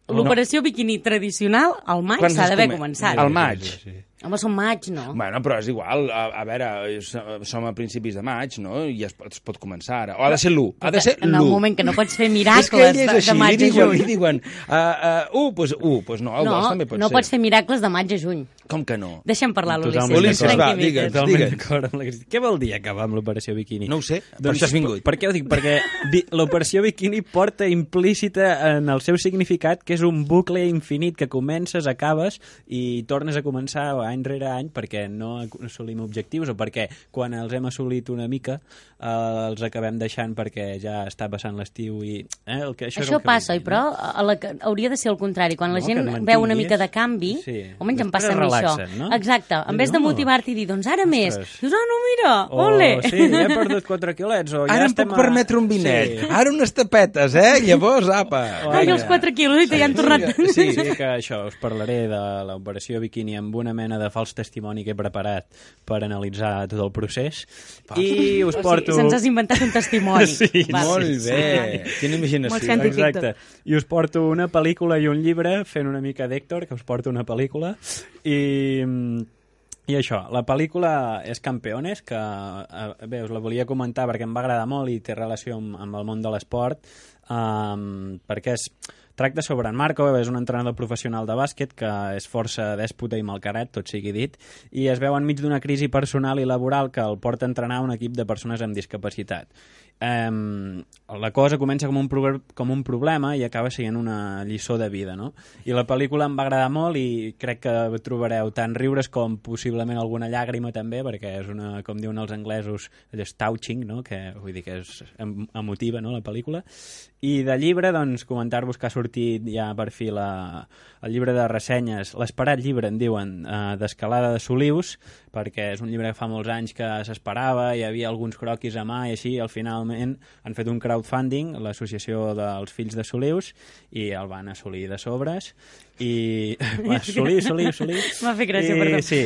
L'operació biquini tradicional, al maig, s'ha d'haver come- començat. Al maig. Sí, sí, sí. Home, som maig, no? Bueno, però és igual, a, a veure, és- som a principis de maig, no? I es, pot- es pot començar ara. O ha de ser l'1, ha de ser en el l'1. moment que no pots fer És que miracles ell és de, així, de maig a juny. li diuen uh, uh, 1, doncs 1, doncs no, el No, també pot no ser. pots fer miracles de maig a juny. Com que no? Deixa'm parlar, l'Ulisses. Ulisses, va, digue'ns. Digue'ns. d'acord amb la Cristina. Què vol dir acabar amb l'operació Bikini? No ho sé, per això has vingut. Per què ho dic? Perquè l'operació Bikini porta implícita en el seu significat que és un bucle infinit que comences, acabes i tornes a començar any rere any perquè no assolim objectius o perquè quan els hem assolit una mica eh, els acabem deixant perquè ja està passant l'estiu i... Eh, el que, això, és Això el que passa, dir, però no? a la, hauria de ser el contrari. Quan la No, gent veu una mica de canvi, Sí. almenys em passa a mi això. relaxen, no? Exacte. En Dius, vez de "Oh". motivar-te i dir, doncs ara més, Ostres. dius, ah, no, mira, O, ole. sí, ja he perdut 4 quilets. O ja Ara em estem puc a- permetre un vinet. Sí. Ara unes tapetes, eh? Llavors, apa. Ai, Vinga. els 4 quilos, i ja han tornat. Sí, sí, que això, us parlaré de l'operació Bikini amb una mena de fals testimoni que he preparat per analitzar tot el procés. I us O porto... sigui, se'ns has inventat un testimoni. Sí, Val. Molt bé. Quina Molt imaginació. científic. Exacte. I us porto una pel·lícula i un llibre fent una mica d'Héctor, que us porto una pel·lícula. I, i això, la pel·lícula és Campeones, que eh, bé, us la volia comentar perquè em va agradar molt i té relació amb, amb el món de l'esport, um, perquè és Tracta sobre en Marco, és un entrenador professional de bàsquet que és força dèspota i malcarat, tot sigui dit, i es veu enmig d'una crisi personal i laboral que el porta a entrenar un equip de persones amb discapacitat. Um, la cosa comença com un, com un problema i acaba sent una lliçó de vida, no? I la pel·lícula em va agradar molt i crec que trobareu tant riures com possiblement alguna llàgrima també, perquè és una, com diuen els anglesos, allò és touching, no? Que vull dir que és emotiva, no?, la pel·lícula. I de llibre, doncs, comentar-vos que ha sortit ja per fi la, el llibre de ressenyes, l'esperat llibre, en diuen, eh, d'Escalada de Solius, perquè és un llibre que fa molts anys que s'esperava, hi havia alguns croquis a mà i així, al finalment han fet un crowdfunding, l'associació dels fills de Solius, i el van assolir de sobres, i... Va, assolir, assolir, assolir. M'ha fet gràcia, I, perdó. Sí,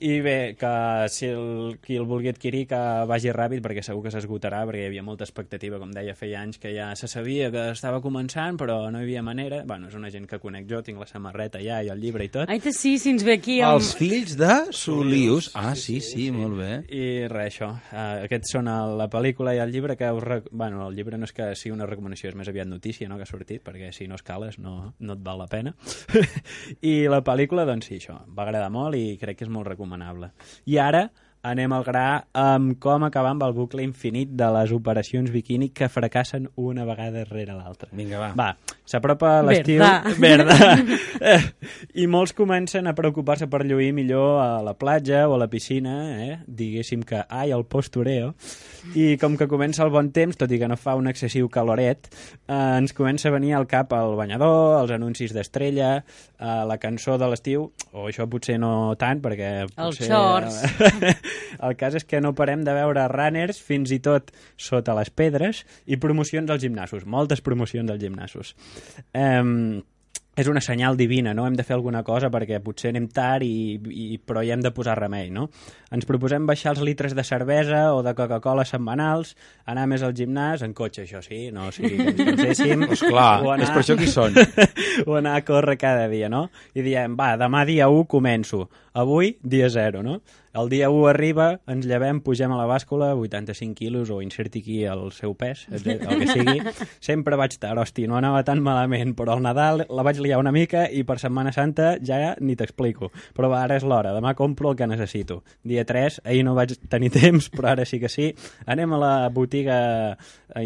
i bé, que si el, qui el vulgui adquirir que vagi ràpid, perquè segur que s'esgotarà, perquè hi havia molta expectativa, com deia, feia anys que ja se sabia que estava començant, però no hi havia manera. Bueno, és una gent que conec jo, tinc la samarreta ja i el llibre i tot. Ai, sí, si ens ve aquí... Amb... Els fills de Solius. Ah, sí, sí, molt bé. I res, això. Uh, aquests són el, la pel·lícula i el llibre que us... Rec... Bueno, el llibre no és que sigui una recomanació, és més aviat notícia, no?, que ha sortit, perquè si no escales no, no et val la pena. I la pel·lícula, doncs sí, això, va agradar molt i crec que és molt recomanable. I ara anem al gra amb com acabar amb el bucle infinit de les operacions biquini que fracassen una vegada rere l'altra. Vinga, va. Va, s'apropa l'estiu... Verda. Eh, I molts comencen a preocupar-se per lluir millor a la platja o a la piscina, eh? diguéssim que, ai, el postureo. I com que comença el bon temps, tot i que no fa un excessiu caloret, eh, ens comença a venir al cap el banyador, els anuncis d'estrella, eh, la cançó de l'estiu, o això potser no tant, perquè... Els potser, shorts. El cas és que no parem de veure runners fins i tot sota les pedres i promocions als gimnasos, moltes promocions als gimnasos. Um, és una senyal divina, no? Hem de fer alguna cosa perquè potser anem tard, i, i, però hi hem de posar remei, no? Ens proposem baixar els litres de cervesa o de Coca-Cola setmanals, anar més al gimnàs, en cotxe, això sí, no o sigui que ens penséssim. Esclar, O anar- és per això que són. o anar a córrer cada dia, no? I diem, va, demà dia 1 començo, avui dia 0, no? El dia 1 arriba, ens llevem, pugem a la bàscula, 85 quilos, o inserti aquí el seu pes, el que sigui. Sempre vaig tard, hosti, no anava tan malament, però al Nadal la vaig liar una mica i per Setmana Santa ja ni t'explico. Però va, ara és l'hora, demà compro el que necessito. Dia 3, ahir no vaig tenir temps, però ara sí que sí. Anem a la botiga,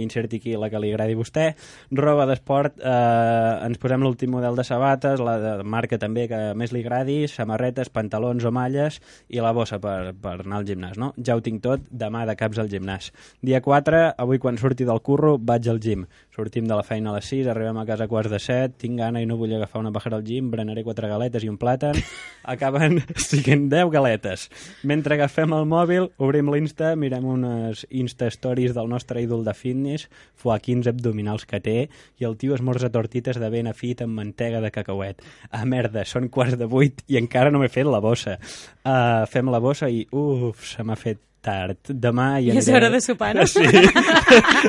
inserti aquí la que li agradi a vostè, roba d'esport, eh, ens posem l'últim model de sabates, la de marca també que més li agradi, samarretes, pantalons o malles i la bossa per, per anar al gimnàs, no? Ja ho tinc tot, demà de caps al gimnàs. Dia 4, avui quan surti del curro vaig al gym. Sortim de la feina a les 6, arribem a casa a quarts de 7, tinc gana i no vull agafar una pajara al gym, berenaré quatre galetes i un plàtan, acaben siguent 10 galetes. Mentre agafem el mòbil, obrim l'Insta, mirem unes Insta-stories del nostre ídol de fitness, fuà 15 abdominals que té, i el tio esmorza tortites de ben afit amb mantega de cacauet. Ah, merda, són quarts de vuit i encara no m'he fet la bossa. Uh, fem la bossa i, uf, se m'ha fet tard. Demà hi I és aniré... hora de sopar, no? Sí.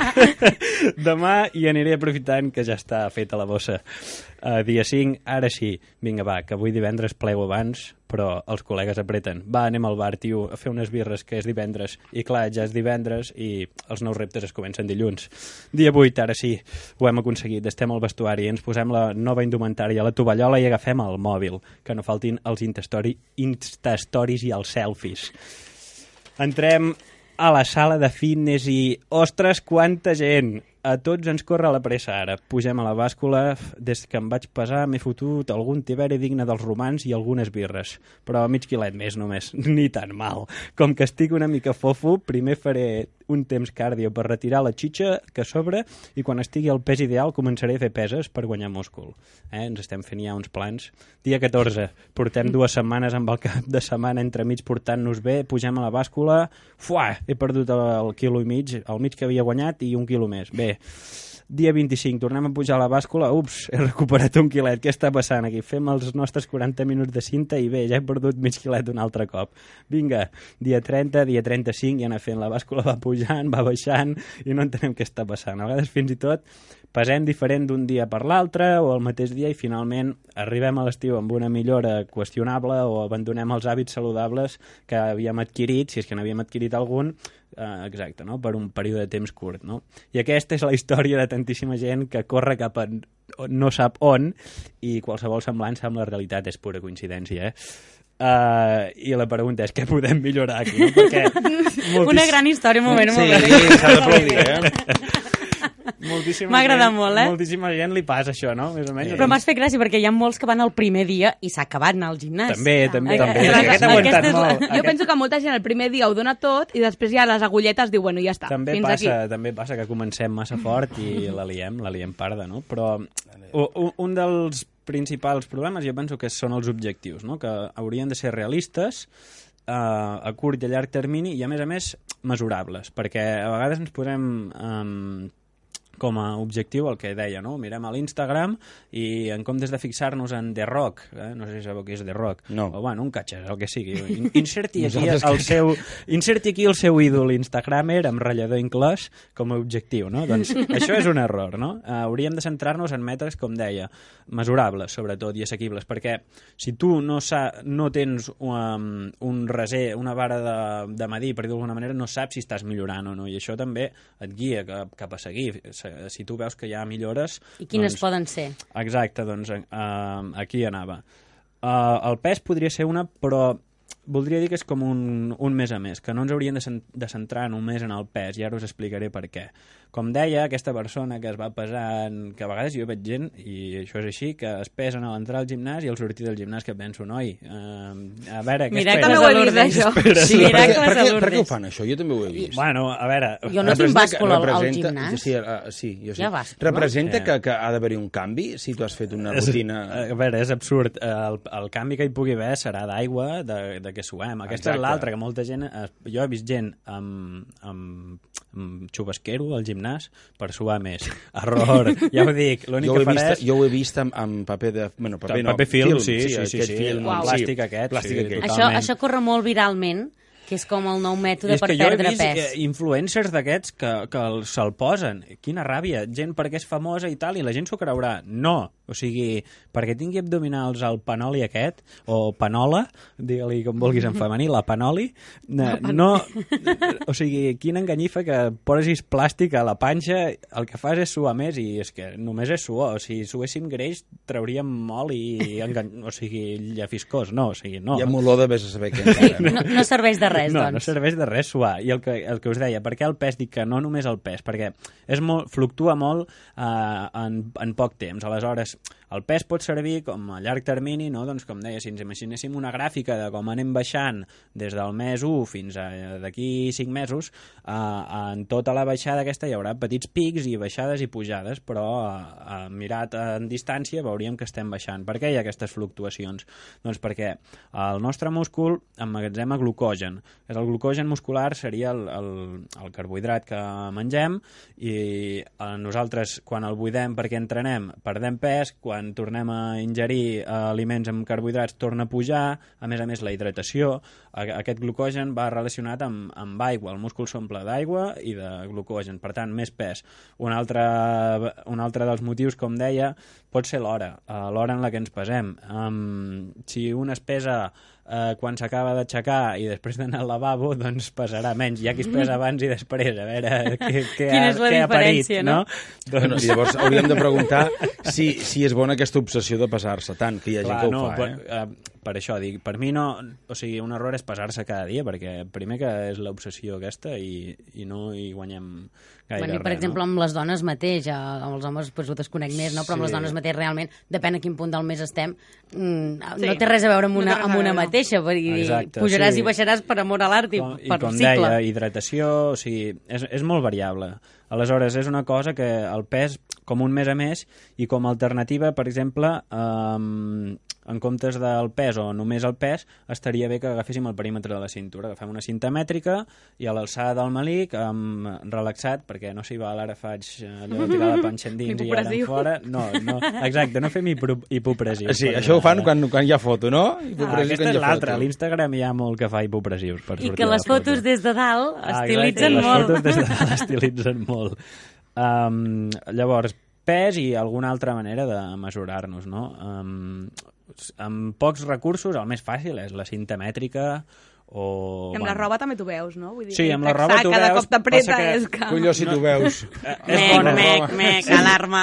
Demà hi aniré aprofitant que ja està feta la bossa. Uh, dia 5, ara sí. Vinga, va, que avui divendres plego abans, però els col·legues apreten. Va, anem al bar, tio, a fer unes birres, que és divendres. I clar, ja és divendres i els nous reptes es comencen dilluns. Dia 8, ara sí, ho hem aconseguit. Estem al vestuari, ens posem la nova indumentària la tovallola i agafem el mòbil. Que no faltin els Instastory, Instastories i els selfies. Entrem a la sala de fitness i, ostres, quanta gent! A tots ens corre la pressa ara. Pugem a la bàscula, des que em vaig pesar m'he fotut algun tiberi digne dels romans i algunes birres. Però mig quilet més només, ni tan mal. Com que estic una mica fofo, primer faré un temps cardio per retirar la xitxa que sobre i quan estigui al pes ideal començaré a fer peses per guanyar múscul. Eh? Ens estem fent ja uns plans. Dia 14, portem dues setmanes amb el cap de setmana entremig portant-nos bé, pugem a la bàscula, fuà, he perdut el, el quilo i mig, el mig que havia guanyat i un quilo més. Bé, dia 25, tornem a pujar a la bàscula, ups, he recuperat un quilet, què està passant aquí? Fem els nostres 40 minuts de cinta i bé, ja he perdut mig quilet un altre cop. Vinga, dia 30, dia 35, i anar fent, la bàscula va pujant, va baixant, i no entenem què està passant. A vegades fins i tot pesem diferent d'un dia per l'altre o el mateix dia i finalment arribem a l'estiu amb una millora qüestionable o abandonem els hàbits saludables que havíem adquirit, si és que n'havíem adquirit algun, Uh, exacte, no? per un període de temps curt. No? I aquesta és la història de tantíssima gent que corre cap a no sap on i qualsevol semblança amb la realitat és pura coincidència. Eh? Uh, I la pregunta és què podem millorar aquí, no? Perquè moltíssim- Una gran història, un moment, un Sí, moment. s'ha d'aplaudir, eh? moltíssima M'ha agradat gent- molt, eh? Moltíssima gent li passa això, no? Més o menys. Però m'has fet gràcia perquè hi ha molts que van el primer dia i s'ha acabat anar al gimnàs. També, també, Aquesta- també. aquesta- Aquest ha aguantat és la- molt. Jo penso que molta gent el primer dia ho dona tot i després ja les agulletes diu, bueno, ja està, també fins passa, aquí. també passa que comencem massa fort i la liem, la liem parda, no? Però u- u- un dels principals problemes jo penso que són els objectius, no? Que haurien de ser realistes eh, a curt i a llarg termini i a més a més mesurables, perquè a vegades ens posem eh, com a objectiu el que deia, no? Mirem a l'Instagram i en comptes de fixar-nos en The Rock, eh? no sé si sabeu què és The Rock, No. o bueno, un catxer, el que sigui, in- inserti aquí el que- seu, inserti aquí el seu ídol Instagramer amb ratllador inclòs com a objectiu, no? Doncs això és un error, no? Uh, hauríem de centrar-nos en metres, com deia, mesurables, sobretot, i assequibles, perquè si tu no, sa no tens um, un reser, una vara de, de medir, per dir d'alguna manera, no saps si estàs millorant o no, i això també et guia cap, cap a seguir. Si- tu veus que hi ha millores... I quines doncs, poden ser? Exacte, doncs uh, aquí anava. Uh, el pes podria ser una, però voldria dir que és com un, un més a més, que no ens hauríem de, cen de centrar només en el pes, i ara us explicaré per què. Com deia, aquesta persona que es va pesant, que a vegades jo veig gent, i això és així, que es pesen a l'entrar al gimnàs i al sortir del gimnàs que penso, noi, uh, a veure, què Miracles esperes? També ho he a vist, Lourdes. això. Sí, per, què, miracles per, què, per què ho fan, això? Jo també ho he vist. Bueno, a veure... Jo no tinc Representa bàscul que- al, gimnàs. Sí, uh, sí, jo sí. Bàscul, representa no? que, que ha d'haver-hi un canvi si tu has fet una rutina... A veure, és absurd. El, el canvi que hi pugui haver serà d'aigua, de, de què suem. Aquesta Exacte. és l'altra, que molta gent... eh, Jo he vist gent amb, amb, amb xubasquero al gimnàs per suar més. Error, ja ho dic. L'únic que he farà vist, és... jo ho he vist amb, amb paper de... Bueno, paper, no, paper film, sí, sí, sí, aquest sí, film, el plàstic aquest, Plàstic sí, aquest. Això, Totalment. això corre molt viralment, que és com el nou mètode és per que jo he perdre vist pes. eh, influencers d'aquests que, que el- se'l posen. Quina ràbia. Gent perquè és famosa i tal, i la gent s'ho creurà. No. O sigui, perquè tingui abdominals el panoli aquest, o panola, digue-li com vulguis en femení, la panoli, no, no, o sigui, quina enganyifa que posis plàstic a la panxa, el que fas és suar més, i és que només és suor. O sigui, si suéssim greix, trauríem molt i, engan... o sigui, llafiscós. No, o sigui, no. I amb olor de vés a saber què encara. No, no serveix de res, no, doncs. no serveix de res suar. I el que, el que us deia, per què el pes? Dic que no només el pes, perquè és molt, fluctua molt eh, en, en poc temps. Aleshores, el pes pot servir com a llarg termini, no? doncs com deia, si ens imaginéssim una gràfica de com anem baixant des del mes 1 fins a d'aquí 5 mesos, eh, en tota la baixada aquesta hi haurà petits pics i baixades i pujades, però eh, eh, mirat en distància veuríem que estem baixant. Per què hi ha aquestes fluctuacions? Doncs perquè el nostre múscul emmagatzema glucogen. El glucogen muscular seria el, el, el carbohidrat que mengem i eh, nosaltres quan el buidem perquè entrenem perdem pes, quan tornem a ingerir eh, aliments amb carbohidrats torna a pujar, a més a més la hidratació, a, aquest glucogen va relacionat amb, amb aigua, el múscul s'omple d'aigua i de glucogen, per tant més pes. Un altre, un altre dels motius, com deia, pot ser l'hora, eh, l'hora en la que ens pesem. Um, si un es pesa eh, quan s'acaba d'aixecar i després d'anar al lavabo, doncs pesarà menys. Hi ha qui es pesa abans i després, a veure què, què, Quina ha, és la què ha parit, no? no? Bueno, Doncs, I llavors hauríem de preguntar si, si és bona aquesta obsessió de pesar-se tant, que hi ha gent clar, que ho no, fa, per, eh? eh, per això dic, per mi no, o sigui, un error és pesar-se cada dia, perquè primer que és l'obsessió aquesta i, i no hi guanyem gaire Bueno, i, per res, exemple, no? amb les dones mateix, amb els homes pues, ho desconec més, no? però amb Sí. les dones mateix realment, depèn a quin punt del mes estem, mm, Sí. no té res a veure amb No una, a amb una veure, no. mateixa, dir, Exacte, pujaràs sí. i baixaràs per amor a l'art i com, per i com cicle. deia, hidratació, o sigui, és, és molt variable. Aleshores, és una cosa que el pes, com un més a més, i com a alternativa, per exemple, um, en comptes del pes o només el pes, estaria bé que agaféssim el perímetre de la cintura. Agafem una cinta mètrica i a l'alçada del malic, um, relaxat, perquè no s'hi val, ara faig eh, allò de tirar la panxa endins i ara fora. No, no, exacte, no fem hipo, hipopressius. Sí, això ho fan quan, quan hi ha foto, no? Ah, aquesta és l'altra. A l'Instagram hi ha molt que fa hipopressius. Per I que les fotos foto. des de dalt Ah, estilitzen exacte, molt. Les fotos des de dalt estilitzen molt. Um, llavors, pes i alguna altra manera de mesurar-nos, no? Um, amb pocs recursos, el més fàcil és la cinta mètrica o... I amb la roba també t'ho veus, no? Vull dir, Sí, amb la roba t'ho Cada veus, cop t'apreta, passa que- és que... Colló, si tu veus. Eh, és Mec, bona mec, mec, alarma.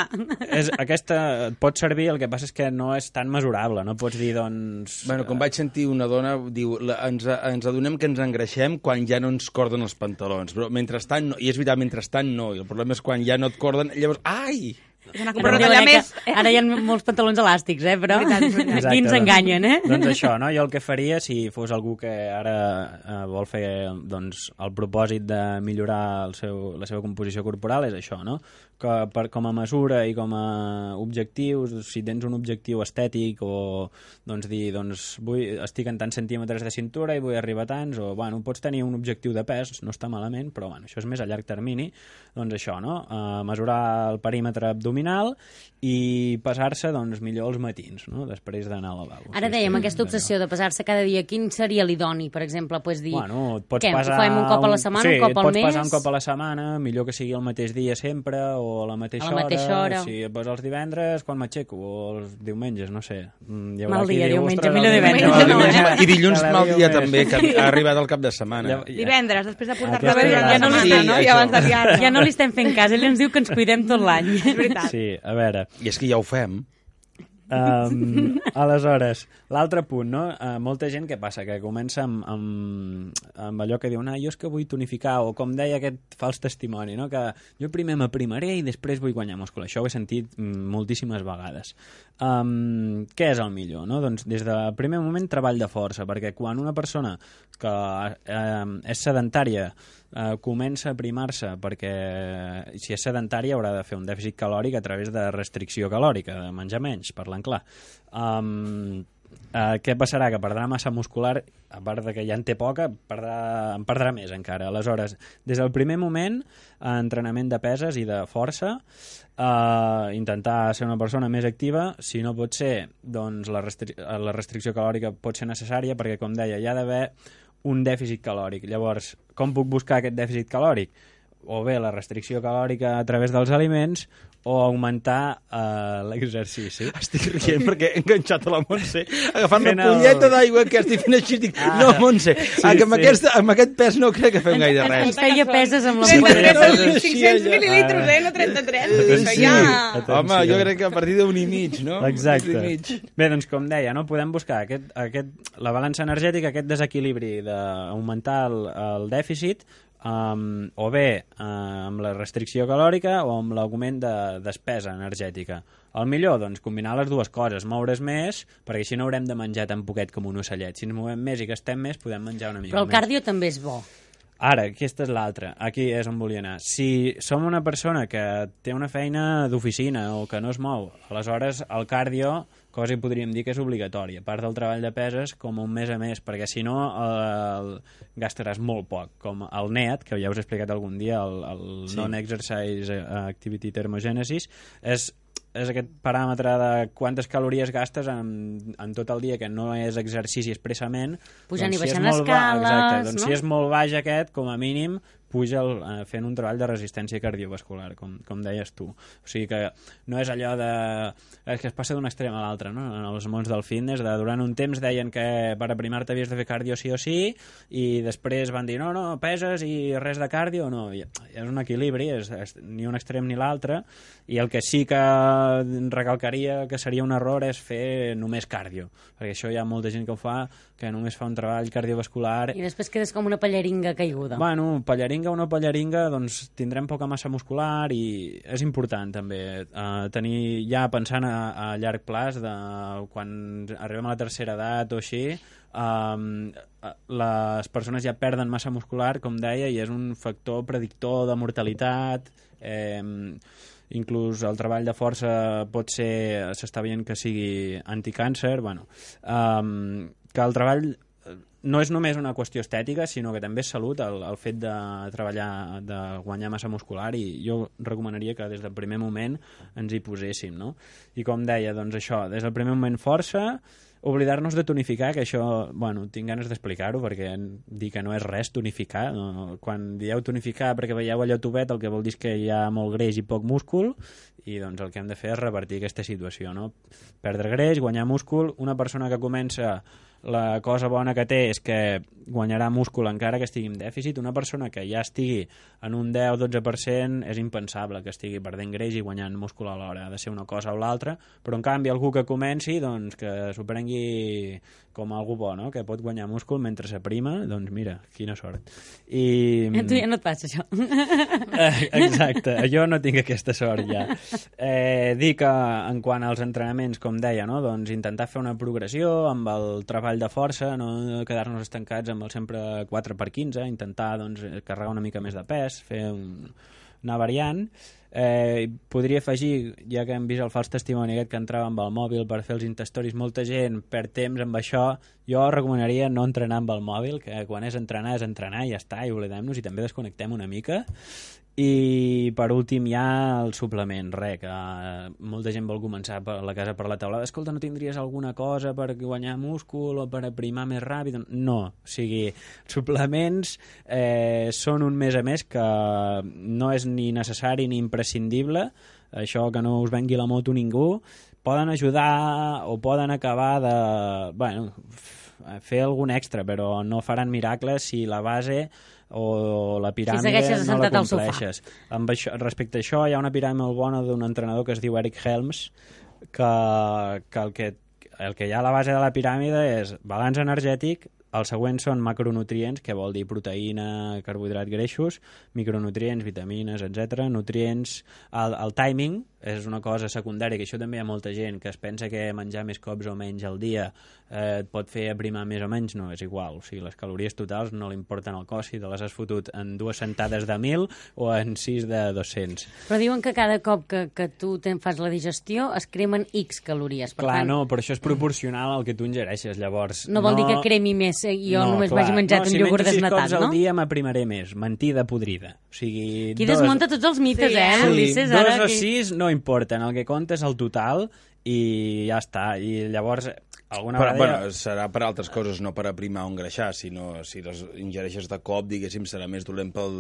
És, aquesta et pot servir, el que passa és que no és tan mesurable, no pots dir, doncs... Bueno, com vaig sentir una dona, diu, la, ens, ens adonem que ens engreixem quan ja no ens corden els pantalons, però mentrestant no, i és veritat, mentrestant no, i el problema és quan ja no et corden, llavors, ai! És una Però compra diuen, tallar eh, més... que Ara hi ha molts pantalons elàstics, eh, però Veritat, és veritat. aquí ens enganyen, eh? Doncs això, no? Jo el que faria, si fos algú que ara eh, vol fer doncs, el propòsit de millorar el seu, la seva composició corporal, és això, no? Que per, com a mesura i com a objectius, si tens un objectiu estètic o doncs dir, doncs vull, estic en tants centímetres de cintura i vull arribar a tants, o bueno, pots tenir un objectiu de pes, no està malament, però bueno, això és més a llarg termini, doncs això, no? Uh, mesurar el perímetre abdominal i pesar-se doncs, millor els matins, no? després d'anar al lavabo. Ara Sí, dèiem, sí, aquesta obsessió de pesar-se cada dia, quin seria l'idoni, per exemple? Pues dir, Bueno, et pots què, pesar... ho un cop a la setmana, sí, un cop et al pots mes? pesar un cop a la setmana, millor que sigui el mateix dia sempre, o a la mateixa, A la mateixa hora. Si et posa els divendres, quan m'aixeco, o els diumenges, no sé. Mm, Hi haurà Mal dia, diu, diumenge, "Ostres, millor divendres, diumenge no, eh?" dia". I dilluns Cada mal dia també, que ha arribat el cap de setmana. Ja- ja- Divendres, després de portar-te la vegada. setmana, Sí, no? I això. abans de diar Ja no li estem fent cas, ell ens diu que ens cuidem tot l'any. És veritat. Sí, a veure, I és que ja ho fem. Um, aleshores, l'altre punt, no? Uh, molta gent que passa? Que comença amb, amb, amb allò que diu, ah, jo és que vull tonificar, o com deia aquest fals testimoni, no? que jo primer m'aprimaré i després vull guanyar múscul. Això ho he sentit mm, moltíssimes vegades. Um, què és el millor? No? Doncs des del primer moment treball de força, perquè quan una persona que eh, és sedentària eh, comença a primar-se perquè si és sedentària haurà de fer un dèficit calòric a través de restricció calòrica, de menjar menys, parlant clar. Um, Uh, què passarà? Que perdrà massa muscular, a part de que ja en té poca, perdrà, en perdrà més encara. Aleshores, des del primer moment, entrenament de peses i de força, uh, intentar ser una persona més activa, si no pot ser, doncs la, restri la restricció calòrica pot ser necessària, perquè, com deia, hi ha d'haver un dèficit calòric. Llavors, com puc buscar aquest dèficit calòric? O bé la restricció calòrica a través dels aliments o augmentar uh, l'exercici. Estic rient perquè he enganxat a la Montse agafant Fent una el- polleta d'aigua que estic fent així. Dic, Ah. no, Montse, Sí, ah, que amb, sí. aquest, amb aquest pes no crec que fem gaire Ens res. feia peses amb la Sí, polleta. no, Són sí, 500 allò. mil·lilitres, eh? No 33. Atenció. Això ja... Atenció. Home, jo crec que a partir d'un i mig, no? Exacte. I mig. Bé, doncs com deia, no podem buscar aquest, aquest, la balança energètica, aquest desequilibri d'augmentar el, el dèficit um, o bé uh, amb la restricció calòrica o amb l'augment de despesa energètica. El millor, doncs, combinar les dues coses, moure's més, perquè així no haurem de menjar tan poquet com un ocellet. Si ens movem més i gastem més, podem menjar una mica Però el més. cardio també és bo. Ara, aquesta és l'altra. Aquí és on volia anar. Si som una persona que té una feina d'oficina o que no es mou, aleshores el cardio, cosa que podríem dir que és obligatori, a part del treball de peses, com un mes a més, perquè si no el, gastaràs molt poc, com el NEAT, que ja us he explicat algun dia, el, el Sí. Non-Exercise Activity Thermogenesis, és és aquest paràmetre de quantes calories gastes en, en tot el dia, que no és exercici expressament. Pujant i si és baixant ba- escales, Exacte, doncs no? si és molt baix aquest, com a mínim, puja el, eh, fent un treball de resistència cardiovascular, com, com deies tu. O sigui que no és allò de... És que es passa d'un extrem a l'altre, no? En els mons del fitness, de durant un temps deien que per aprimar-te havies de fer cardio sí o sí, i després van dir, no, no, peses i res de cardio, no. I és un equilibri, és, és ni un extrem ni l'altre, i el que sí que recalcaria que seria un error és fer només cardio, perquè això hi ha molta gent que ho fa, que només fa un treball cardiovascular I després quedes com una pallaringa caiguda. Bueno, pallaringa o no pallaringa, doncs tindrem poca massa muscular i és important també eh, tenir, ja pensant a, a llarg plaç, de quan arribem a la tercera edat o així, eh, les persones ja perden massa muscular, com deia, i és un factor predictor de mortalitat, eh, inclús el treball de força pot ser, s'està veient que sigui anticàncer, bueno, um, que el treball eh, no és només una qüestió estètica, sinó que també és salut el, el fet de treballar, de guanyar massa muscular i jo recomanaria que des del primer moment ens hi poséssim, no? I com deia, doncs això, des del primer moment força, oblidar-nos de tonificar, que això, bueno, tinc ganes d'explicar-ho perquè dir que no és res tonificar, no, no. quan dieu tonificar perquè veieu allò tubet el que vol dir que hi ha molt greix i poc múscul i doncs el que hem de fer és revertir aquesta situació, no? Perdre greix, guanyar múscul, una persona que comença la cosa bona que té és que guanyarà múscul encara que estigui en dèficit. Una persona que ja estigui en un 10-12% és impensable que estigui perdent greix i guanyant múscul alhora. Ha de ser una cosa o l'altra, però en canvi algú que comenci doncs, que s'ho prengui com algú bo, no? que pot guanyar múscul mentre s'aprima, doncs mira, quina sort. I... A tu ja no et passa això. Eh, Exacte, jo no tinc aquesta sort ja. Eh, dir que en quant als entrenaments, com deia, no? doncs intentar fer una progressió amb el treball de força, no quedar-nos estancats amb el sempre 4 per 15, intentar doncs, carregar una mica més de pes, fer un, una variant. Eh, podria afegir, ja que hem vist el fals testimoni aquest que entrava amb el mòbil per fer els intestoris, molta gent perd temps amb això, jo recomanaria no entrenar amb el mòbil, que quan és entrenar és entrenar i ja està, i oblidem-nos i també desconnectem una mica i per últim hi ha el suplement, res, que eh, molta gent vol començar per la casa per la taulada. Escolta, no tindries alguna cosa per guanyar múscul o per aprimar més ràpid? No, o sigui, suplements eh, són un més a més que no és ni necessari ni imprescindible, això que no us vengui la moto ningú, poden ajudar o poden acabar de... Bueno, fer algun extra, però no faran miracles si la base o la piràmide segueixes no la compleixes. Amb això, respecte a això, hi ha una piràmide molt bona d'un entrenador que es diu Eric Helms, que, que, el que el que hi ha a la base de la piràmide és balanç energètic, el següent són macronutrients, que vol dir proteïna, carbohidrat, greixos, micronutrients, vitamines, etc. Nutrients, el, el timing és una cosa secundària, que això també hi ha molta gent que es pensa que menjar més cops o menys al dia eh, et pot fer aprimar més o menys, no, és igual. O sigui, les calories totals no li importen al cos si te les has fotut en dues sentades de 1.000 o en 6 de 200. Però diuen que cada cop que, que tu te'n fas la digestió es cremen X calories. Per Clar, tant, no, però això és proporcional al que tu ingereixes, llavors... no vol dir que cremi més eh, i jo només m'hagi menjat no, un iogurt si menjo sis desnatat, cops no? al dia m'aprimaré més. Mentida podrida. O sigui, Aquí desmunta tots els mites, Sí, eh, eh? Ulisses? dos Ara o que- sis no importen, el que compta és el total i ja està. I llavors, alguna Però, vegada... bueno, serà per altres coses, no per aprimar o engreixar, sinó si les ingereixes de cop, diguéssim, serà més dolent pel,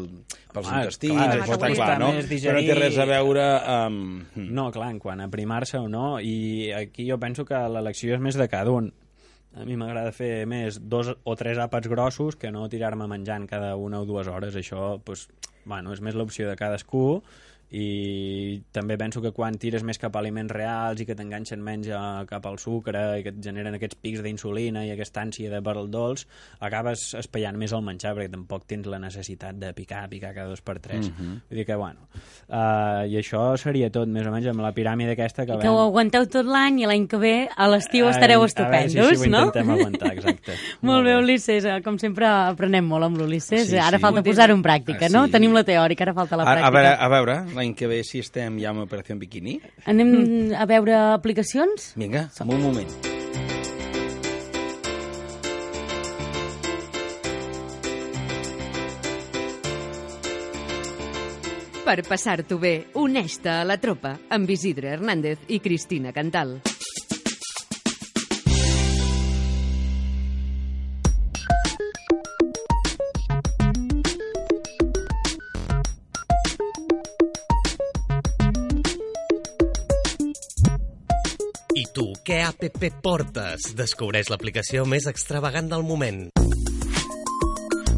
pels Ah, intestins, clar, això està clar, no? més Però no digerir- té res a veure amb... No, clar, en quant a aprimar-se o no, i aquí jo penso que l'elecció és més de cada un. A mi m'agrada fer més dos o tres àpats grossos que no tirar-me menjant cada una o dues hores. Això, doncs, bueno, és més l'opció de cadascú i també penso que quan tires més cap a aliments reals i que t'enganxen menys a, cap al sucre i que et generen aquests pics d'insulina i aquesta ànsia de per el dolç, acabes espaiant més el menjar perquè tampoc tens la necessitat de picar, picar cada dos per tres. Mhm. Vull dir que, bueno, uh, i això seria tot, més o menys, amb la piràmide aquesta que I que ho aguanteu tot l'any i l'any que ve a l'estiu estareu A veure estupendos, si, si ho no? intentem aguantar, exacte. Molt bé, Ulisses. eh, Com sempre, aprenem molt amb l'Ulisses. Sí, Ara sí. falta posar-ho en pràctica, Ah, no? sí. Tenim la teòrica, ara falta la A, a, pràctica. veure, a veure, l'any que ve si estem ja amb Operació Bikini. Anem a veure aplicacions? Vinga, en un moment. Per passar-t'ho bé, uneix-te a la tropa amb Isidre Hernández i Cristina Cantal. Tu, què app portes? Descobreix l'aplicació més extravagant del moment.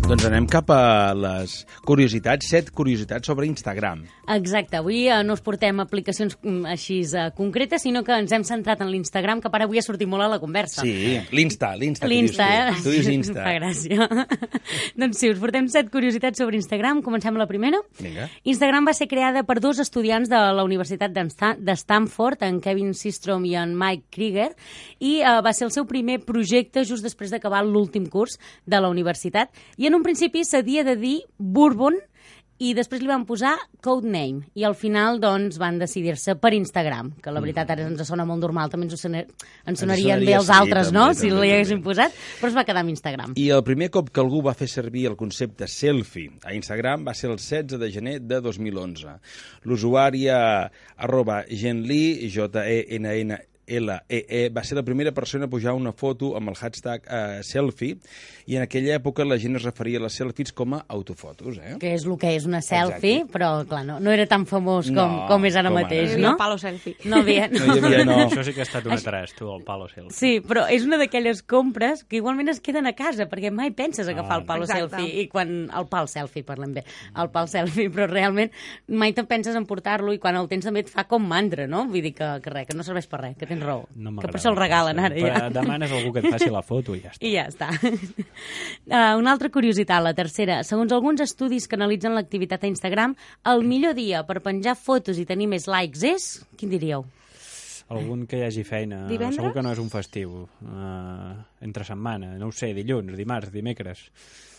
Doncs anem cap a les curiositats, set curiositats sobre Instagram. Exacte, avui eh, no us portem aplicacions mm, així eh, concretes, sinó que ens hem centrat en l'Instagram, que per avui ha sortit molt a la conversa. Sí, l'Insta, l'Insta. L'Insta, eh? tu. Dius Insta. Fa gràcia. doncs sí, us portem set curiositats sobre Instagram. Comencem amb la primera. Vinga. Instagram va ser creada per dos estudiants de la Universitat de Stanford, en Kevin Systrom i en Mike Krieger, i eh, va ser el seu primer projecte just després d'acabar l'últim curs de la universitat. I en un principi s'havia de dir Bourbon, i després li van posar Codename i al final doncs van decidir-se per Instagram, que la veritat ara ens sona molt normal, també ens, sonar, ens sonarien bé els sí, altres, no? també, si li haguessin posat, però es va quedar amb Instagram. I el primer cop que algú va fer servir el concepte selfie a Instagram va ser el 16 de gener de 2011. L'usuària arroba genli, J-E-N-N L-E-E, va ser la primera persona a pujar una foto amb el hashtag eh, selfie, i en aquella època la gent es referia a les selfies com a autofotos, eh? Que és el que és una selfie, Exacte. però clar, no, no era tan famós com, No, com és ara com ara. mateix, havia no? el palo selfie. No havia... No hi havia, no. Això sí que ha estat una tres, tu, el palo selfie. Sí, però és una d'aquelles compres que igualment es queden a casa, perquè mai penses agafar Ah, el palo Exacte. selfie, i quan... el pal selfie, parlem bé, el pal selfie, però realment mai te penses en portar-lo i quan el tens també et fa com mandra, no? Vull dir que, que res, que no serveix per res, que tens raó. No que per això el regalen ara, Però ja. Demanes a algú que et faci la foto i ja està. I ja està. Uh, una altra curiositat, la tercera. Segons alguns estudis que analitzen l'activitat a Instagram, el millor dia per penjar fotos i tenir més likes és... Quin diríeu? Algun que hi hagi feina. Divendres? Segur que no és un festiu. Uh, entre setmana, no ho sé, dilluns, dimarts, dimecres.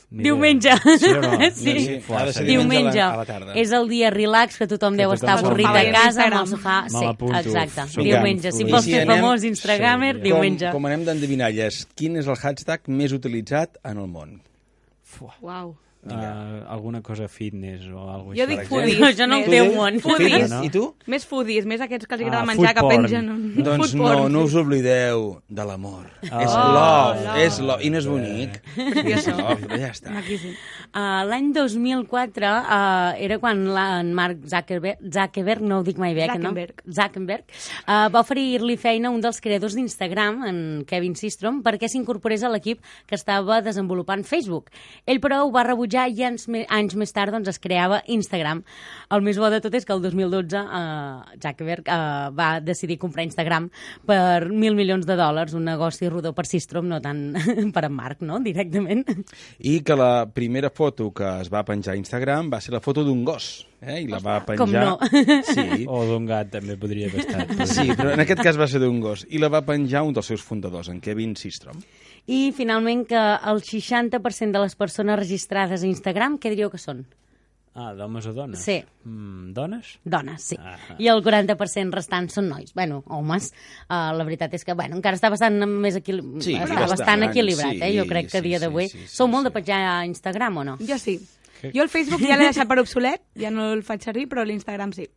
Diumenge. Sí no? Sí. Sí, Fuà, ser diumenge Diumenge. a la- a la tarda. És el dia relax que tothom Que deu tothom estar avorrit a casa amb el sofà. Sí, exacte. Diumenge. Si vols si fer anem- famós Instagramer, Sí, diumenge. Com, com anem d'endevinalles, quin és el hashtag més utilitzat en el món? Uau. Uh, alguna cosa fitness o alguna Jo així. dic foodies. No, això no té un món. Foodies. no? I tu? Més foodies, més aquests que els Ah, agrada menjar, que porn. pengen... Un... Doncs food no, porn, no sí. us oblideu de l'amor. Oh. és Oh, love, love. és love. I no és bonic. És love, però ja està. Maquíssim. Uh, L'any 2004 uh, era quan la, en Mark Zuckerberg, Zuckerberg, no ho dic mai bé, que Zuckerberg. no? Zuckerberg. Uh, va oferir-li feina a un dels creadors d'Instagram, en Kevin Systrom, perquè s'incorporés a l'equip que estava desenvolupant Facebook. Ell, però, ho va rebutjar i anys, me- anys més tard doncs, es creava Instagram. El més bo de tot és que el 2012 uh, Zuckerberg uh, va decidir comprar Instagram per mil milions de dòlars, un negoci rodó per Systrom, no tant per en Marc, no?, directament. I que la primera foto que es va penjar a Instagram va ser la foto d'un gos. Eh? I la va penjar... com no. Sí, O d'un gat també podria haver estat. sí, però en aquest cas va ser d'un gos. I la va penjar un dels seus fundadors, en Kevin Systrom. I finalment que el 60% de les persones registrades a Instagram, què diríeu que són? Ah, d'homes o dones? Sí. Mm, dones? Dones, sí. Ahà. I el 40% restant són nois. Bueno, homes. Uh, la veritat és que, bueno, encara està bastant més equil... Sí, està bastant, bastant equilibrat, sí, eh? Jo crec que a sí, dia sí, d'avui... sí, sí, Sou molt sí. de penjar a Instagram o no? Jo sí. Jo el Facebook ja l'he deixat per obsolet, ja no el faig servir, però l'Instagram sí.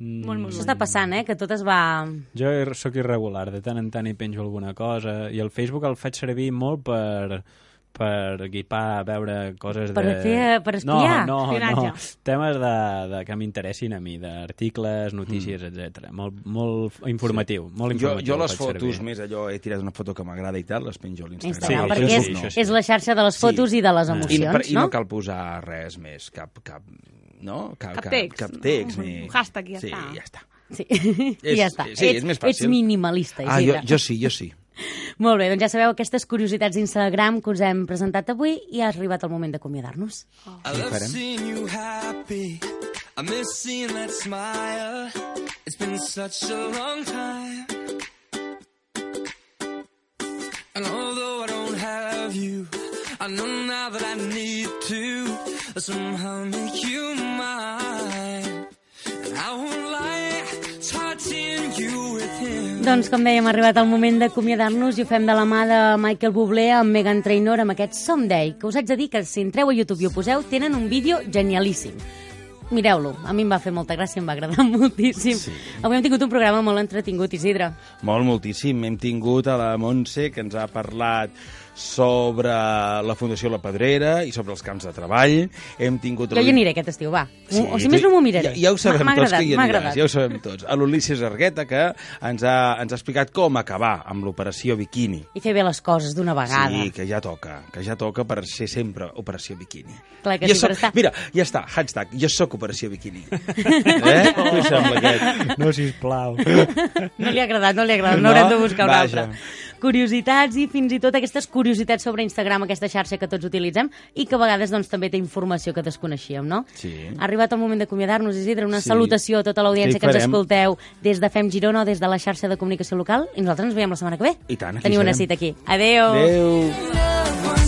Mm, Molt, molt, Això molt. està passant, eh? Que tot es va... Jo ir- sóc irregular, de tant en tant hi penjo alguna cosa, i el Facebook el faig servir molt per per equipar, veure coses Per de... fer- per espiar? No, no, Espionatge. no. Temes de, de que m'interessin a mi, d'articles, notícies, mm. etc. Molt, molt informatiu, molt Jo, informatiu. jo el les fotos, servir. més allò, he tirat una foto que m'agrada i tal, les penjo a l'Instagram. Instagram, Sí, perquè és, sí, no. sí. és la xarxa de les Sí. fotos i de les Ah. I, emocions, per, I no no? cal posar res més, cap, cap, no? Cap, Cap text, Cap no? text Un ni... hashtag i ja sí, està. ja està. Sí, És- ja està. sí, ets, és més fàcil. Ets minimalista, Ah, jo, Isidre. jo sí, jo sí. Molt bé, doncs ja sabeu aquestes curiositats d'Instagram que us hem presentat avui i ha arribat el moment d'acomiadar-nos. I love farem. seeing you happy. I miss seeing that smile. It's been such a long time. And although I don't have you, I know now that I need to somehow make you mine. And I won't lie, it's hard seeing you with him. Doncs, com dèiem, ha arribat el moment d'acomiadar-nos i ho fem de la mà de Michael Bublé amb Megan Trainor amb aquest Someday, que us haig de dir que si entreu a YouTube i ho poseu, tenen un vídeo genialíssim. Mireu-lo, a mi em va fer molta gràcia, em va agradar moltíssim. Sí. Avui hem tingut un programa molt entretingut, Isidre. Molt, moltíssim. Hem tingut a la Montse, que ens ha parlat sobre la Fundació La Pedrera i sobre els camps de treball. Hem tingut... Jo hi aniré aquest estiu, va. o si més no m'ho miraré. Ja, ja ho sabem tots que hi m'ha aniràs, agradat. ja ho sabem tots. A l'Ulisses Argueta, que ens ha, ens ha explicat com acabar amb l'operació Bikini. I fer bé les coses d'una vegada. Sí, que ja toca, que ja toca per ser sempre Operació Bikini. Clar que jo sí, soc, està- Mira, ja està, hashtag, jo sóc Operació Bikini. eh? Què us sembla aquest? No, sisplau. No li ha agradat, no li ha agradat. No? N'haurem de buscar una Vaja. Curiositats i fins i tot aquestes curiositats sobre Instagram, aquesta xarxa que tots utilitzem i que a vegades doncs, també té informació que desconeixíem, no? Sí. Ha arribat el moment d'acomiadar-nos, Isidre. Una Sí. salutació a tota l'audiència que ens escolteu des de Fem Girona o des de la xarxa de comunicació local. I nosaltres ens veiem la setmana que ve. I tant, aquí Teniu una cita aquí. Adeu. Adéu.